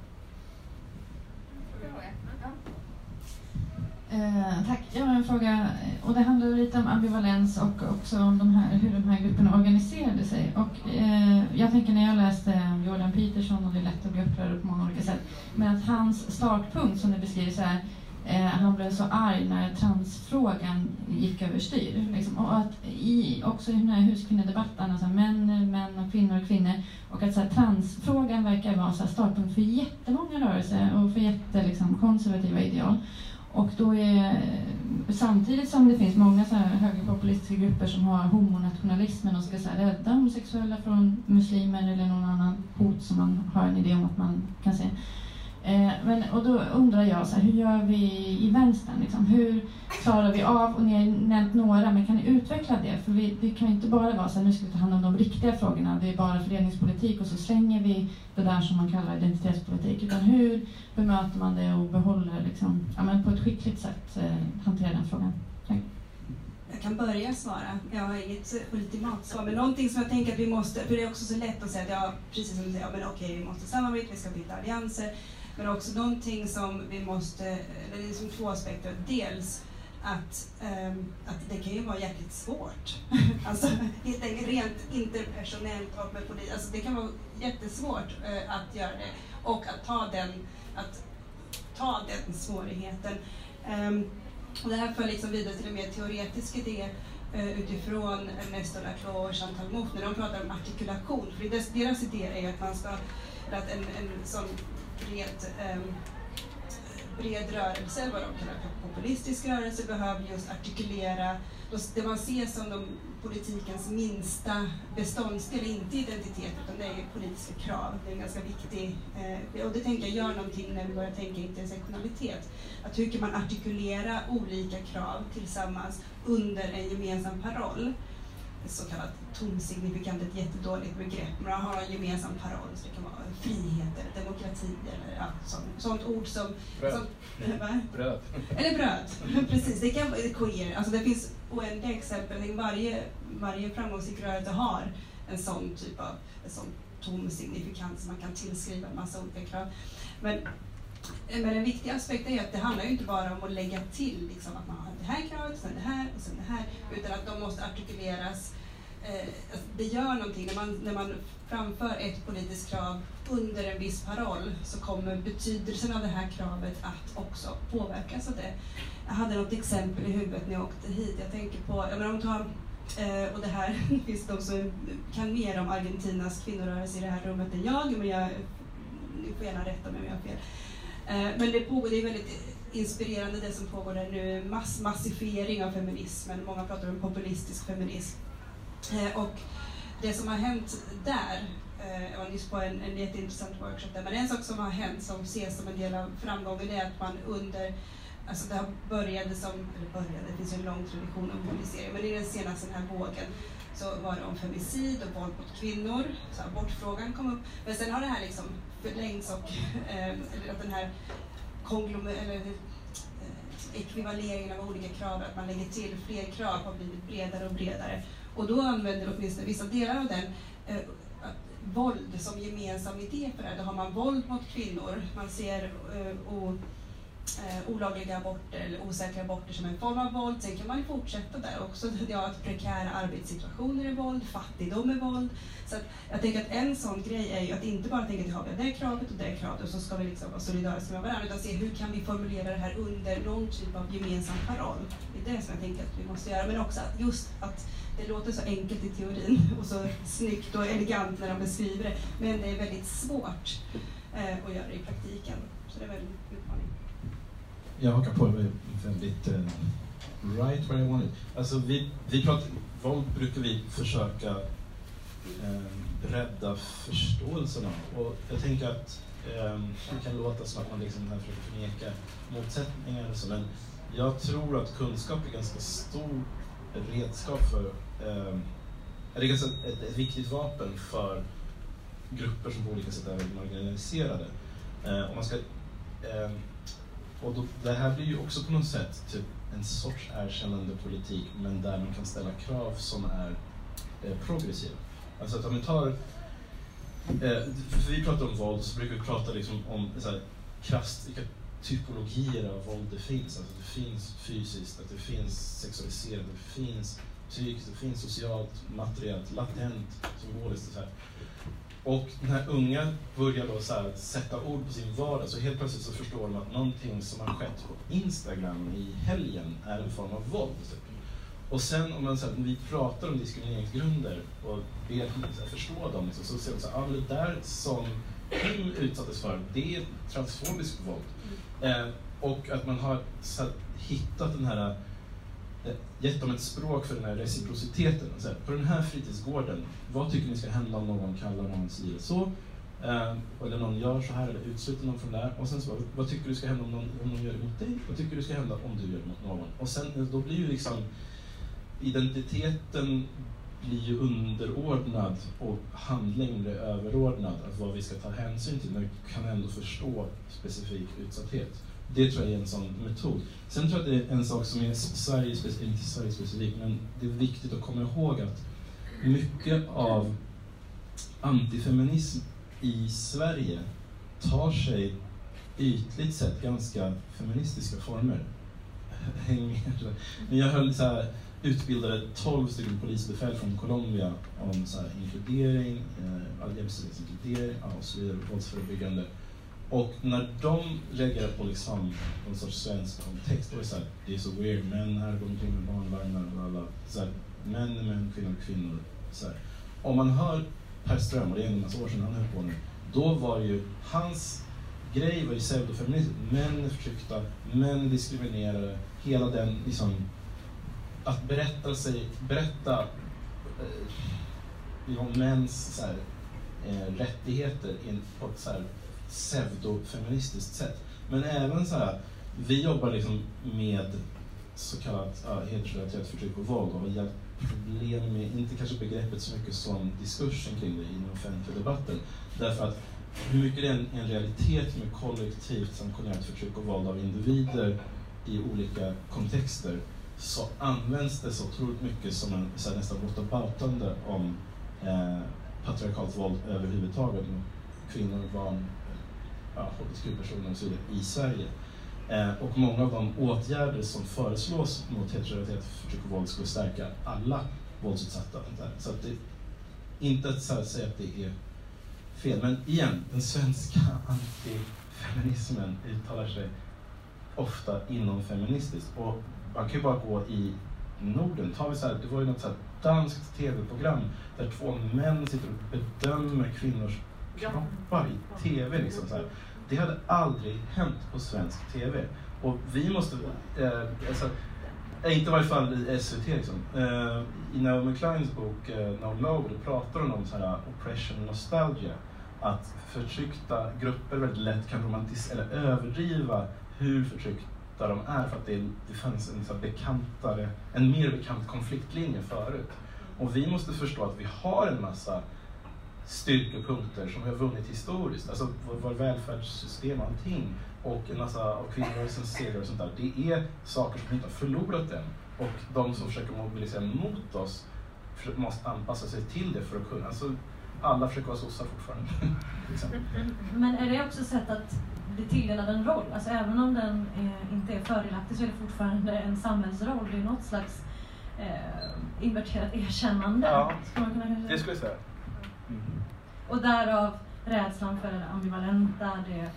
S7: Eh, tack. Jag har en fråga och det handlar lite om ambivalens och också om de här, hur de här grupperna organiserade sig. Och, eh, jag tänker när jag läste Jordan Peterson och det är lätt att bli upprörd på många olika sätt. Men att hans startpunkt som det beskrivs här, Eh, han blev så arg när transfrågan gick överstyr. Liksom. Och att i, också i den här huskvinnedebatten, alltså män män och kvinnor och kvinnor. Och att så här, transfrågan verkar vara så här, startpunkt för jättemånga rörelser och för jätte, liksom, konservativa ideal. Och då är, samtidigt som det finns många så här högerpopulistiska grupper som har homonationalismen och ska så här, rädda homosexuella från muslimer eller någon annan hot som man har en idé om att man kan se. Eh, men, och då undrar jag, så här, hur gör vi i vänstern? Liksom? Hur klarar vi av, och ni har nämnt några, men kan ni utveckla det? För vi, det kan ju inte bara vara så här, nu ska vi ta hand om de riktiga frågorna, det är bara fördelningspolitik och så slänger vi det där som man kallar identitetspolitik. Utan hur bemöter man det och behåller liksom, ja, men på ett skickligt sätt eh, hantera den frågan? Tack.
S1: Jag kan börja svara. Jag har inget ultimat svar. Men någonting som jag tänker att vi måste, för det är också så lätt att säga att ja, precis som du säger, ja, men okej, vi måste samarbeta, vi ska bilda allianser. Men också någonting som vi måste, eller det är som två aspekter. Dels att, um, att det kan ju vara jäkligt svårt. alltså helt enkelt rent interpersonellt och med polis. Alltså det kan vara jättesvårt uh, att göra det. Och att ta den, att ta den svårigheten. Um, och det här för liksom vidare till en mer teoretisk idé eh, utifrån Nestor Laclau och Chantal Mouffe när de pratar om artikulation. För deras, deras idé är ju att man ska, att en, en sån bred, ehm, bred rörelse, vad de kallar för populistisk rörelse, behöver just artikulera det man ser som de, politikens minsta beståndsdel, inte identitet, utan det är politiska krav. Det är en ganska viktig, eh, och det tänker jag gör någonting när vi börjar tänka intersektionalitet. Att hur kan man artikulera olika krav tillsammans under en gemensam paroll? Så kallat tomsignifikant, ett jättedåligt begrepp, men man har en gemensam paroll, så det kan vara frihet eller demokrati eller ja, sånt, sånt ord som...
S8: Bröd.
S1: som va?
S8: Bröd.
S1: Eller bröd, precis. Det kan vara queer. Alltså det finns oändliga exempel. Varje, varje framgångsrik rörelse har en sån typ av en sån tom signifikans som man kan tillskriva en massa olika krav. Men, Eh, men en viktig aspekt är att det handlar ju inte bara om att lägga till liksom, att man har det här kravet, sen det här och sen det här, utan att de måste artikuleras. Eh, det gör någonting när man, när man framför ett politiskt krav under en viss paroll så kommer betydelsen av det här kravet att också påverkas av det. Jag hade något exempel i huvudet när jag åkte hit. Jag tänker på, jag menar, om tar, eh, och det här finns de som kan mer om Argentinas kvinnorörelse i det här rummet än jag, men jag, ni får gärna rätta mig om jag har fel. Eh, men det pågår, det är väldigt inspirerande det som pågår där nu, mass, massifiering av feminismen. Många pratar om populistisk feminism. Eh, och det som har hänt där eh, jag var nyss på en, en jätteintressant workshop där, men en sak som har hänt som ses som en del av framgången är att man under Alltså det började som, eller började, det finns ju en lång tradition av feminisering, men i den senaste den här vågen så var det om femicid och våld mot kvinnor, så abortfrågan kom upp. Men sen har det här liksom förlängs och, eh, eller att den här konglomer, eller, eh, ekvivaleringen av olika krav, att man lägger till fler krav har blivit bredare och bredare. Och då använder åtminstone vissa delar av den eh, våld som gemensam idé för det här. Då har man våld mot kvinnor, man ser eh, och, eh, olagliga aborter eller osäkra aborter som en form av våld. Sen kan man ju fortsätta där också. Ja, att prekära arbetssituationer är våld, fattigdom är våld. Så att jag tänker att en sån grej är ju att inte bara tänka att vi har det kravet och det kravet och så ska vi liksom vara solidariska med varandra, utan se hur kan vi formulera det här under någon typ av gemensam paroll. Det är det som jag tänker att vi måste göra, men också att just att det låter så enkelt i teorin och så snyggt och elegant när de beskriver det, men det är väldigt svårt eh, att göra det i praktiken. Så det är väl en utmaning.
S4: Jag hakar på, det väldigt uh, right where I want it. Alltså vi, vi pratar, våld brukar vi försöka uh, bredda förståelsen av. Och jag tänker att um, det kan låta som att man liksom här försöker förneka motsättningar och så, men jag tror att kunskap är ganska stor redskap för, um, är det ganska ett, ett viktigt vapen för grupper som på olika sätt är marginaliserade. Uh, om man ska um, och då, det här blir ju också på något sätt typ en sorts erkännande politik, men där man kan ställa krav som är eh, progressiva. Alltså att om vi tar, eh, för vi pratar om våld, så brukar vi prata liksom om så här, krasst, vilka typologier av våld det finns. Alltså det finns fysiskt, att det finns sexualiserat, det finns psykiskt, det finns socialt, materiellt, latent, symboliskt. Och så här. Och när unga börjar då så här, sätta ord på sin vardag så helt plötsligt så förstår de att någonting som har skett på Instagram i helgen är en form av våld. Typ. Och sen om man, så här, vi pratar om diskrimineringsgrunder och ber dem förstå dem liksom, så ser de så här, ah, det där som Kim utsattes för, det är transfobisk våld. Eh, och att man har så här, hittat den här Eh, gett dem ett språk för den här reciprociteten. Så här, på den här fritidsgården, vad tycker ni ska hända om någon kallar någon si eller så? Eh, eller någon gör så här eller utesluter någon från det här. Och sen så, vad, vad tycker du ska hända om någon, om någon gör det mot dig? Vad tycker du ska hända om du gör det mot någon? Och sen eh, då blir ju liksom identiteten blir ju underordnad och handling blir överordnad. Att vad vi ska ta hänsyn till, men vi kan ändå förstå specifik utsatthet. Det tror jag är en sån metod. Sen tror jag att det är en sak som är Sverige, inte Sverige specifikt, men det är viktigt att komma ihåg att mycket av antifeminism i Sverige tar sig ytligt sett ganska feministiska former. Häng med. Men jag höll så här, utbildade 12 stycken polisbefäl från Colombia om så här, inkludering, eh, jämställdhetsinkludering och så vidare, våldsförebyggande. Och när de reagerar på liksom någon sorts svensk kontext, då är det så här, det är så weird, män här går omkring med barnvagnar, och alla Så här, män är män, kvinnor är kvinnor. Så här. Om man hör Per Ström, och det är en massa år sedan han höll på nu, då var ju hans grej var ju pseudofeminism. Män är förtryckta, män är diskriminerade, hela den liksom, att berätta sig, berätta eh, om mäns så här, eh, rättigheter in, på ett så här, pseudofeministiskt sätt. Men även så här, vi jobbar liksom med så kallat ja, hedersrelaterat förtryck och våld och har problem med, inte kanske begreppet så mycket som diskursen kring det i den offentliga debatten. Därför att hur mycket det är en, en realitet med kollektivt sanktionerat förtryck och våld av individer i olika kontexter så används det så otroligt mycket som en så här, nästan botaboutande om eh, patriarkalt våld överhuvudtaget mot kvinnor, barn, ja, hbtq-personer och så vidare i Sverige. Eh, och många av de åtgärder som föreslås mot heterorelaterat förtryck och våld skulle stärka alla våldsutsatta. Så att det, inte att säga att det är fel, men igen, den svenska antifeminismen uttalar sig ofta inom feministiskt. Och man kan ju bara gå i Norden. Tar vi så här, det var ju något så danskt tv-program där två män sitter och bedömer kvinnors kroppar i tv. Liksom, så här. Det hade aldrig hänt på svensk tv. Och vi måste, eh, alltså, eh, inte i varje fall i SVT. Liksom. Eh, I Naomi Kleins bok eh, No Logo pratar hon om så här oppression nostalgia. Att förtryckta grupper väldigt lätt kan romantisera eller överdriva hur förtryckta de är för att det, det fanns en så här bekantare, en mer bekant konfliktlinje förut. Och vi måste förstå att vi har en massa styrkepunkter som vi har vunnit historiskt. Alltså vår, vår välfärdssystem och allting. Och en massa av kvinnorörelsens segrar och sånt där. Det är saker som vi inte har förlorat än. Och de som försöker mobilisera mot oss måste anpassa sig till det för att kunna. Alltså, alla försöker vara sossar fortfarande. liksom.
S2: Men är det också sätt att bli tilldelad en roll? Alltså även om den eh, inte är fördelaktig så är det fortfarande en samhällsroll. Det är något slags eh, inverterat erkännande.
S4: Ja,
S2: skulle.
S4: Det skulle jag säga.
S2: Och därav rädslan för det ambivalenta, det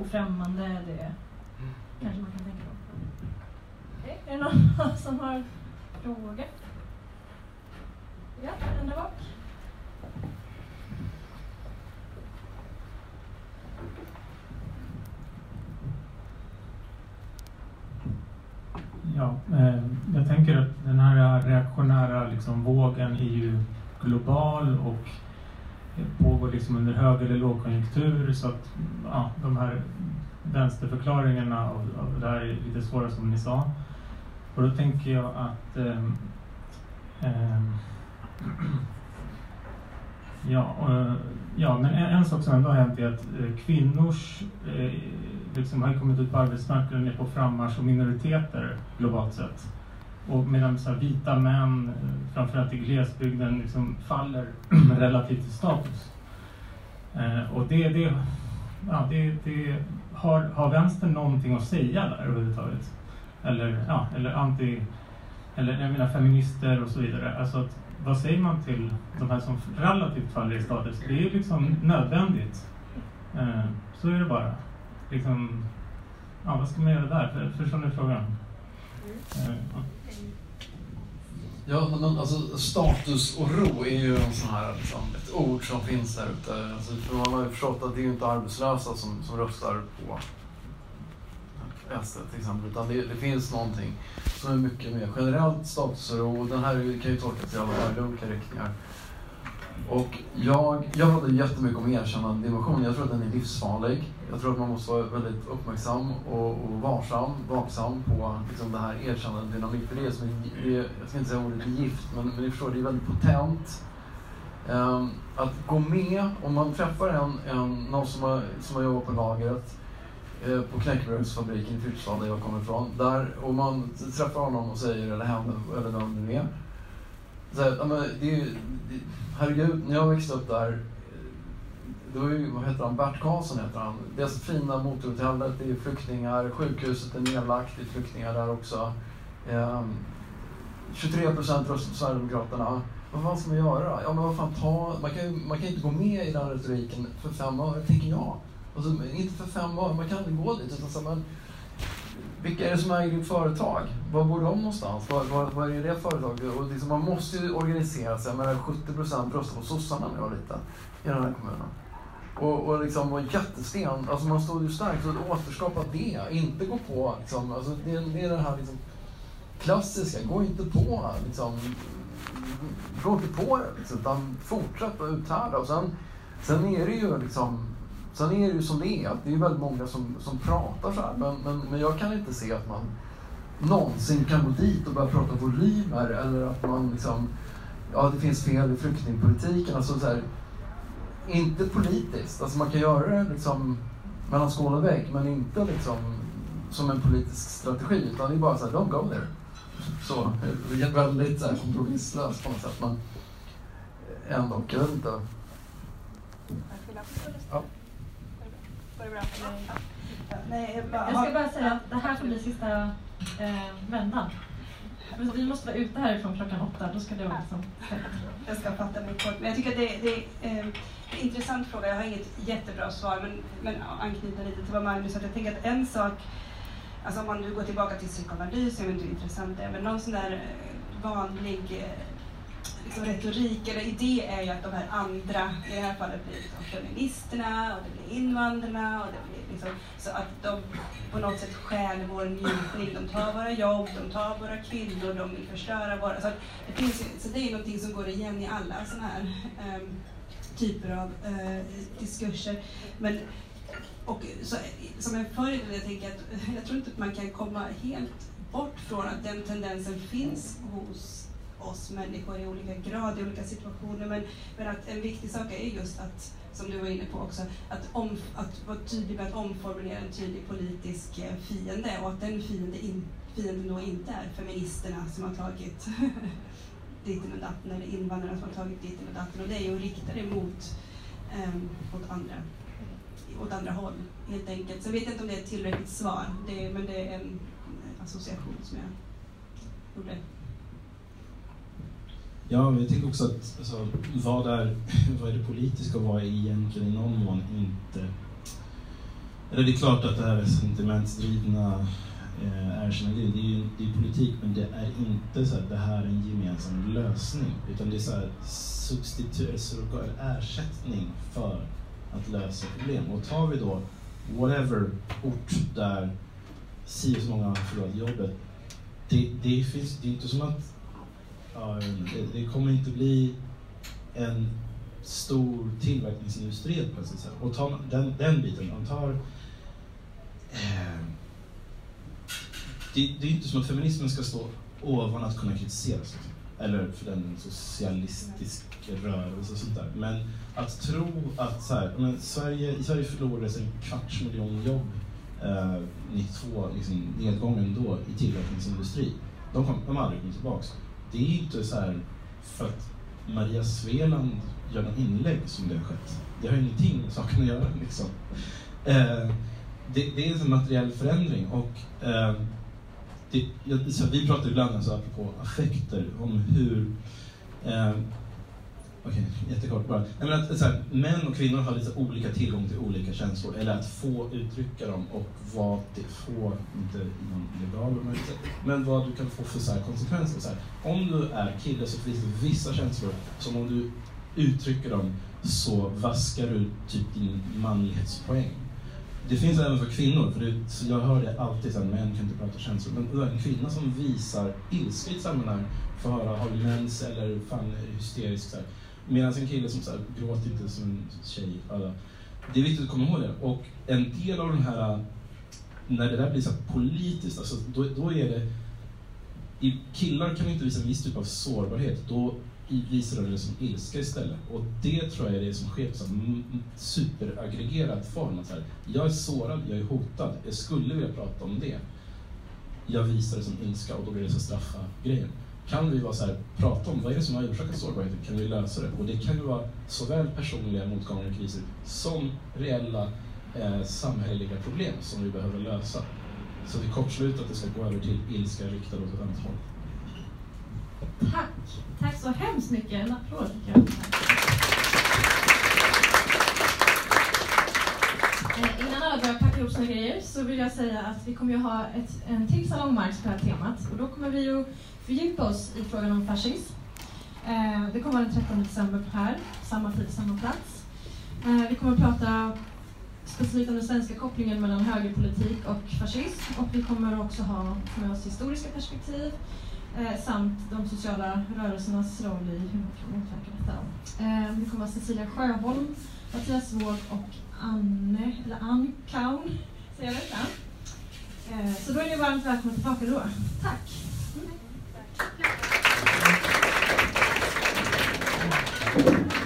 S2: ofrämmande, det kanske man kan tänka på. Okej, Är det någon som har frågor? Ja, den där bak.
S9: Ja, eh, jag tänker att den här reaktionära liksom, vågen är ju global och pågår liksom under hög eller lågkonjunktur så att ja, de här vänsterförklaringarna av, av det här är lite svåra som ni sa. Och då tänker jag att eh, eh, Ja, eh, ja, men en, en sak som ändå har hänt är att eh, kvinnors eh, liksom har kommit ut på arbetsmarknaden är på frammarsch och minoriteter globalt sett. Och medan så här, vita män, eh, framförallt i glesbygden, liksom faller relativt i status. Eh, och det, det, ja, det, det har, har vänstern någonting att säga där överhuvudtaget? Eller, ja, eller anti, eller jag menar feminister och så vidare. Alltså att, vad säger man till de här som relativt faller i status? Det är ju liksom nödvändigt. Eh, så är det bara. Liksom, ja, vad ska man göra där? För, förstår ni frågan? Eh, ja.
S3: Ja, men alltså status och ro är ju en sån här, liksom, ett ord som finns där ute. Alltså, för man har ju förstått att det är ju inte arbetslösa som, som röstar på SD till exempel, utan det, det finns någonting som är mycket mer generellt status och ro. Den här kan ju tolkas i alla möjliga olika riktningar. Och jag, jag pratar jättemycket om erkännande dimension. Jag tror att den är livsfarlig. Jag tror att man måste vara väldigt uppmärksam och, och varsam, vaksam på liksom, det här erkännande dynamik. För det är som det är, jag ska inte säga ordet gift, men, men ni förstår, det är väldigt potent. Um, att gå med, om man träffar en, en, någon som har, som har jobbat på lagret eh, på knäckebrödsfabriken i Fyrstad där jag kommer ifrån. Där, och man träffar honom och säger, eller henne, eller vem det nu är. Så här, men det är ju, det, herregud, när jag växte upp där, det var ju, vad heter han, Bert Karlsson heter han. Det fina motorhotellet, det är flyktingar, sjukhuset är nedlagt, det är flyktingar där också. Ehm, 23 procent röstar på Sverigedemokraterna. Vad fan ska man göra? Ja men vad fan, ta, man kan ju man kan inte gå med i den retoriken för fem öre, tänker jag. Alltså, inte för fem öre, man kan inte gå dit. Utan så, men, vilka är det som äger ditt företag? Var bor de någonstans? Var, var, var är det företaget? Och liksom, man måste ju organisera sig. Jag menar, 70 procent röstade på sossarna när jag var liten i den här kommunen. Och, och liksom var jättesten. Alltså man stod ju starkt. Så att återskapa det, inte gå på liksom, alltså det, det är det här liksom, klassiska. Gå inte på liksom, gå inte på det liksom, utan fortsätt att uthärda. Och sen, sen är det ju liksom Sen är det ju som det är, att det är väldigt många som, som pratar så här. Men, men, men jag kan inte se att man någonsin kan gå dit och börja prata volymer eller att man liksom, ja det finns fel i flyktingpolitiken. Alltså så här, inte politiskt, alltså man kan göra det liksom mellan skål och vägg men inte liksom som en politisk strategi utan det är bara så här, don't go there. Så, det är väldigt så här, kompromisslöst på något sätt men ändå, jag vet inte. Ja.
S1: Nej,
S2: Jag ska bara säga att det här får bli sista eh, vändan. Vi måste vara ute härifrån klockan åtta, då ska det vara liksom...
S1: Jag ska fatta mig kort. Men jag tycker att det, det, eh, är en intressant fråga. Jag har inget jättebra svar, men, men anknyta lite till vad Magnus sa. Jag tänker att en sak, alltså om man nu går tillbaka till psykoanalys, jag vet inte hur intressant det är, men någon sån där eh, vanlig eh, liksom retorik eller idé är ju att de här andra, i det här fallet blir det liksom feministerna och det blir invandrarna och det blir Liksom. Så att de på något sätt stjäl vår njutning. De tar våra jobb, de tar våra kvinnor, de vill förstöra våra... Så, det, finns, så det är någonting som går igen i alla sådana här um, typer av uh, diskurser. Men, och så, som en följd jag tänker att jag tror inte att man kan komma helt bort från att den tendensen finns hos oss människor i olika grad, i olika situationer. Men, men att en viktig sak är just att, som du var inne på också, att, om, att vara tydlig med att omformulera en tydlig politisk eh, fiende och att den fiende in, fienden då inte är feministerna som har tagit ditten och datten eller invandrarna som har tagit ditten och datten och det är ju att rikta det mot, um, åt, andra, åt andra håll helt enkelt. Så jag vet inte om det är ett tillräckligt svar, det, men det är en eh, association som jag gjorde.
S4: Ja, jag tänker också att alltså, vad, är, vad är det politiska och vad är egentligen i någon mån inte... Eller det är klart att det här sentimentsdrivna eh, erkännandet, det är ju det är politik men det är inte så att det här är en gemensam lösning. Utan det är så här substitut, ersättning för att lösa problem. Och tar vi då whatever ort där si så många har förlorat jobbet, det, det, finns, det är inte som att ja, det, det, kommer inte bli en stor tillverkningsindustri plötsligt. Och tar den, den biten, man tar... Eh, det, det, är inte som att feminismen ska stå ovan att kunna kritiseras. Liksom. Eller för den socialistisk rörelse och sånt där. Men att tro att så här, men Sverige, i Sverige förlorades en kvarts miljon jobb eh, 92, liksom, nedgången då i tillverkningsindustri. De, kom, de har aldrig kommit tillbaka det är inte så här för att Maria Sveland gör något inlägg som det har skett. Det har ingenting med saken att göra. Liksom. Eh, det, det, är en materiell förändring och eh, det, så vi pratar ibland, alltså, apropå affekter, om hur eh, Okej, okay, jättekort bara. Nej, men att, så här, män och kvinnor har lite olika tillgång till olika känslor, eller att få uttrycka dem och vad det får, inte någon legal bemärkelse, men vad du kan få för så här, konsekvenser. Så här, om du är kille så finns det vissa känslor som om du uttrycker dem så vaskar du typ din manlighetspoäng. Det finns även för kvinnor, för det, jag hör det alltid, att män kan inte prata känslor, men en kvinna som visar ilska i ett sammanhang får höra, har du mens eller fan är hysterisk så här, Medan en kille som så här, gråter inte som en tjej. Alla. Det är viktigt att komma ihåg det. Och en del av den här, när det där blir så politiskt, alltså, då, då är det... I killar kan inte visa en viss typ av sårbarhet. Då visar de det som ilska istället. Och det tror jag är det som sker på superaggregerad form. Att så här, jag är sårad, jag är hotad, jag skulle vilja prata om det. Jag visar det som ilska och då blir det så straffa grejen kan vi vara så här, prata om vad är det som har orsakat sårbarheten, kan vi lösa det? Och det kan ju vara såväl personliga motgångar och kriser som reella eh, samhälleliga problem som vi behöver lösa. Så vi kortslutar att det ska gå över till ilska riktad åt ett annat håll.
S2: Tack! Tack så hemskt mycket. En applåd tycker jag. Eh, innan alla börjar packa ihop sina grejer så vill jag säga att vi kommer ju ha ett, en till salongmarsch på det här temat. Och då kommer vi ju fördjupa oss i frågan om fascism. Eh, det kommer vara den 13 december här, samma tid, samma plats. Eh, vi kommer att prata specifikt om den svenska kopplingen mellan högerpolitik och fascism och vi kommer också ha med oss historiska perspektiv eh, samt de sociala rörelsernas roll i hur man kan motverka detta. Vi kommer att ha Cecilia Sjöholm, Mattias Wåg och Anne, eller Ann Kaun, säger jag rätt? Så då är ni varmt välkomna tillbaka då. Tack! Thank you.